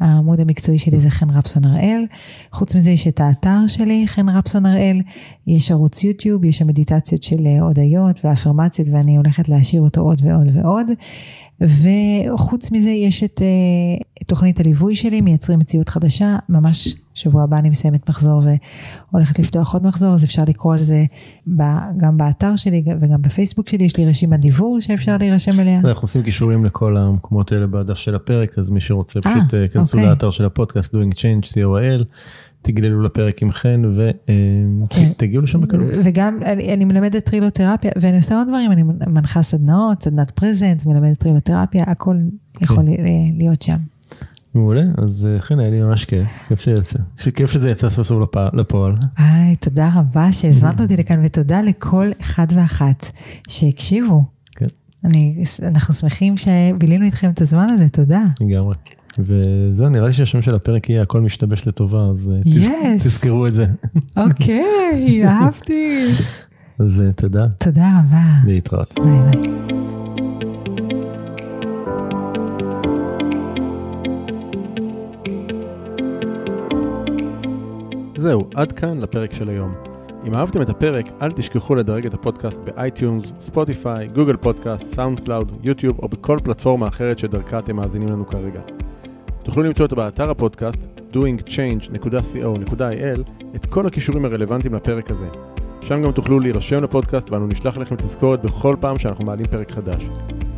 העמוד המקצועי שלי זה חן רפסון הראל. חוץ מזה יש את האתר שלי, חן רפסון הראל, יש ערוץ יוטיוב, יש שם מדיטציות של אה, הודיות ואפרמציות, ואני הולכת להשאיר אותו עוד ועוד ועוד. וחוץ מזה יש את אה, תוכנית הליווי שלי, מייצרים מציאות חדשה, ממש שבוע הבא אני מסיימת מחזור והולכת לפתוח עוד מחזור, אז אפשר לקרוא על זה גם באתר שלי וגם בפייסבוק שלי, יש לי רשימת דיוור שאפשר להירשם אליה. אנחנו עושים קישורים לכל המקומות האלה בדף של הפרק, אז מי שרוצה אה, פשוט אה, כנסו אוקיי. לאתר של הפודקאסט doing change co.il, תגללו לפרק עם חן כן. ותגיעו לשם בקלות. וגם אני, מלמדת טרילותרפיה, ואני עושה עוד דברים, אני מנחה סדנאות, סדנת פרזנט, מלמדת טרילותרפיה, הכל יכול כן. להיות שם. מעולה, אז אה, חן היה לי ממש כיף, כיף שיצא, שכיף שזה יצא סוף סוף לפ- לפועל. היי, תודה רבה שהזמנת אותי לכאן, ותודה לכל אחד ואחת שהקשיבו. כן. אני, אנחנו שמחים שבילינו איתכם את הזמן הזה, תודה. לגמרי. וזהו, נראה לי שהשם של הפרק יהיה הכל משתבש לטובה, אז אה, Yes. תזכרו את זה. אוקיי, אהבתי. אז אה, תודה, תודה רבה. להתראות. ביי ביי. זהו, עד כאן לפרק של היום. אם אהבתם את הפרק, אל תשכחו לדרג את הפודקאסט ב iTunes, Spotify, Google Podcast, SoundCloud, YouTube או בכל פלטפורמה אחרת שדרכה אתם מאזינים לנו כרגע. תוכלו למצוא אותו באתר הפודקאסט doingchange.co.il את כל הקישורים הרלוונטיים לפרק הזה. שם גם תוכלו להירשם לפודקאסט ואנו נשלח לכם תזכורת בכל פעם שאנחנו מעלים פרק חדש.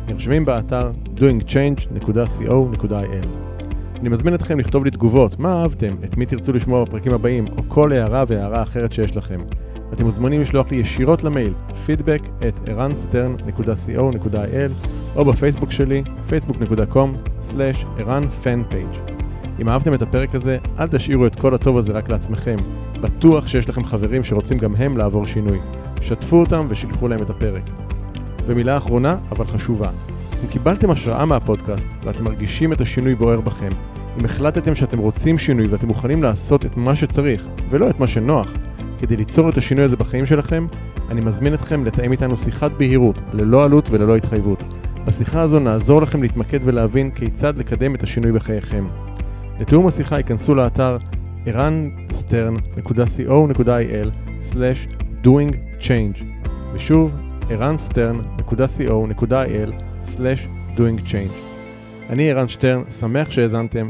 נרשמים באתר doingchange.co.il אני מזמין אתכם לכתוב לי תגובות, מה אהבתם, את מי תרצו לשמוע בפרקים הבאים, או כל הערה והערה אחרת שיש לכם. אתם מוזמנים לשלוח לי ישירות למייל feedback או בפייסבוק שלי facebook.com/ערנfanpage. אם אהבתם את הפרק הזה, אל תשאירו את כל הטוב הזה רק לעצמכם. בטוח שיש לכם חברים שרוצים גם הם לעבור שינוי. שתפו אותם ושילחו להם את הפרק. ומילה אחרונה, אבל חשובה. אם קיבלתם השראה מהפודקאסט ואתם מרגישים את השינוי בוער בכם, אם החלטתם שאתם רוצים שינוי ואתם מוכנים לעשות את מה שצריך, ולא את מה שנוח, כדי ליצור את השינוי הזה בחיים שלכם, אני מזמין אתכם לתאם איתנו שיחת בהירות, ללא עלות וללא התחייבות. בשיחה הזו נעזור לכם להתמקד ולהבין כיצד לקדם את השינוי בחייכם. לתיאום השיחה ייכנסו לאתר ערנסטרן.co.il/doing change ושוב ערנסטרן.co.il/doing change אני ערן שטרן, שמח שהאזנתם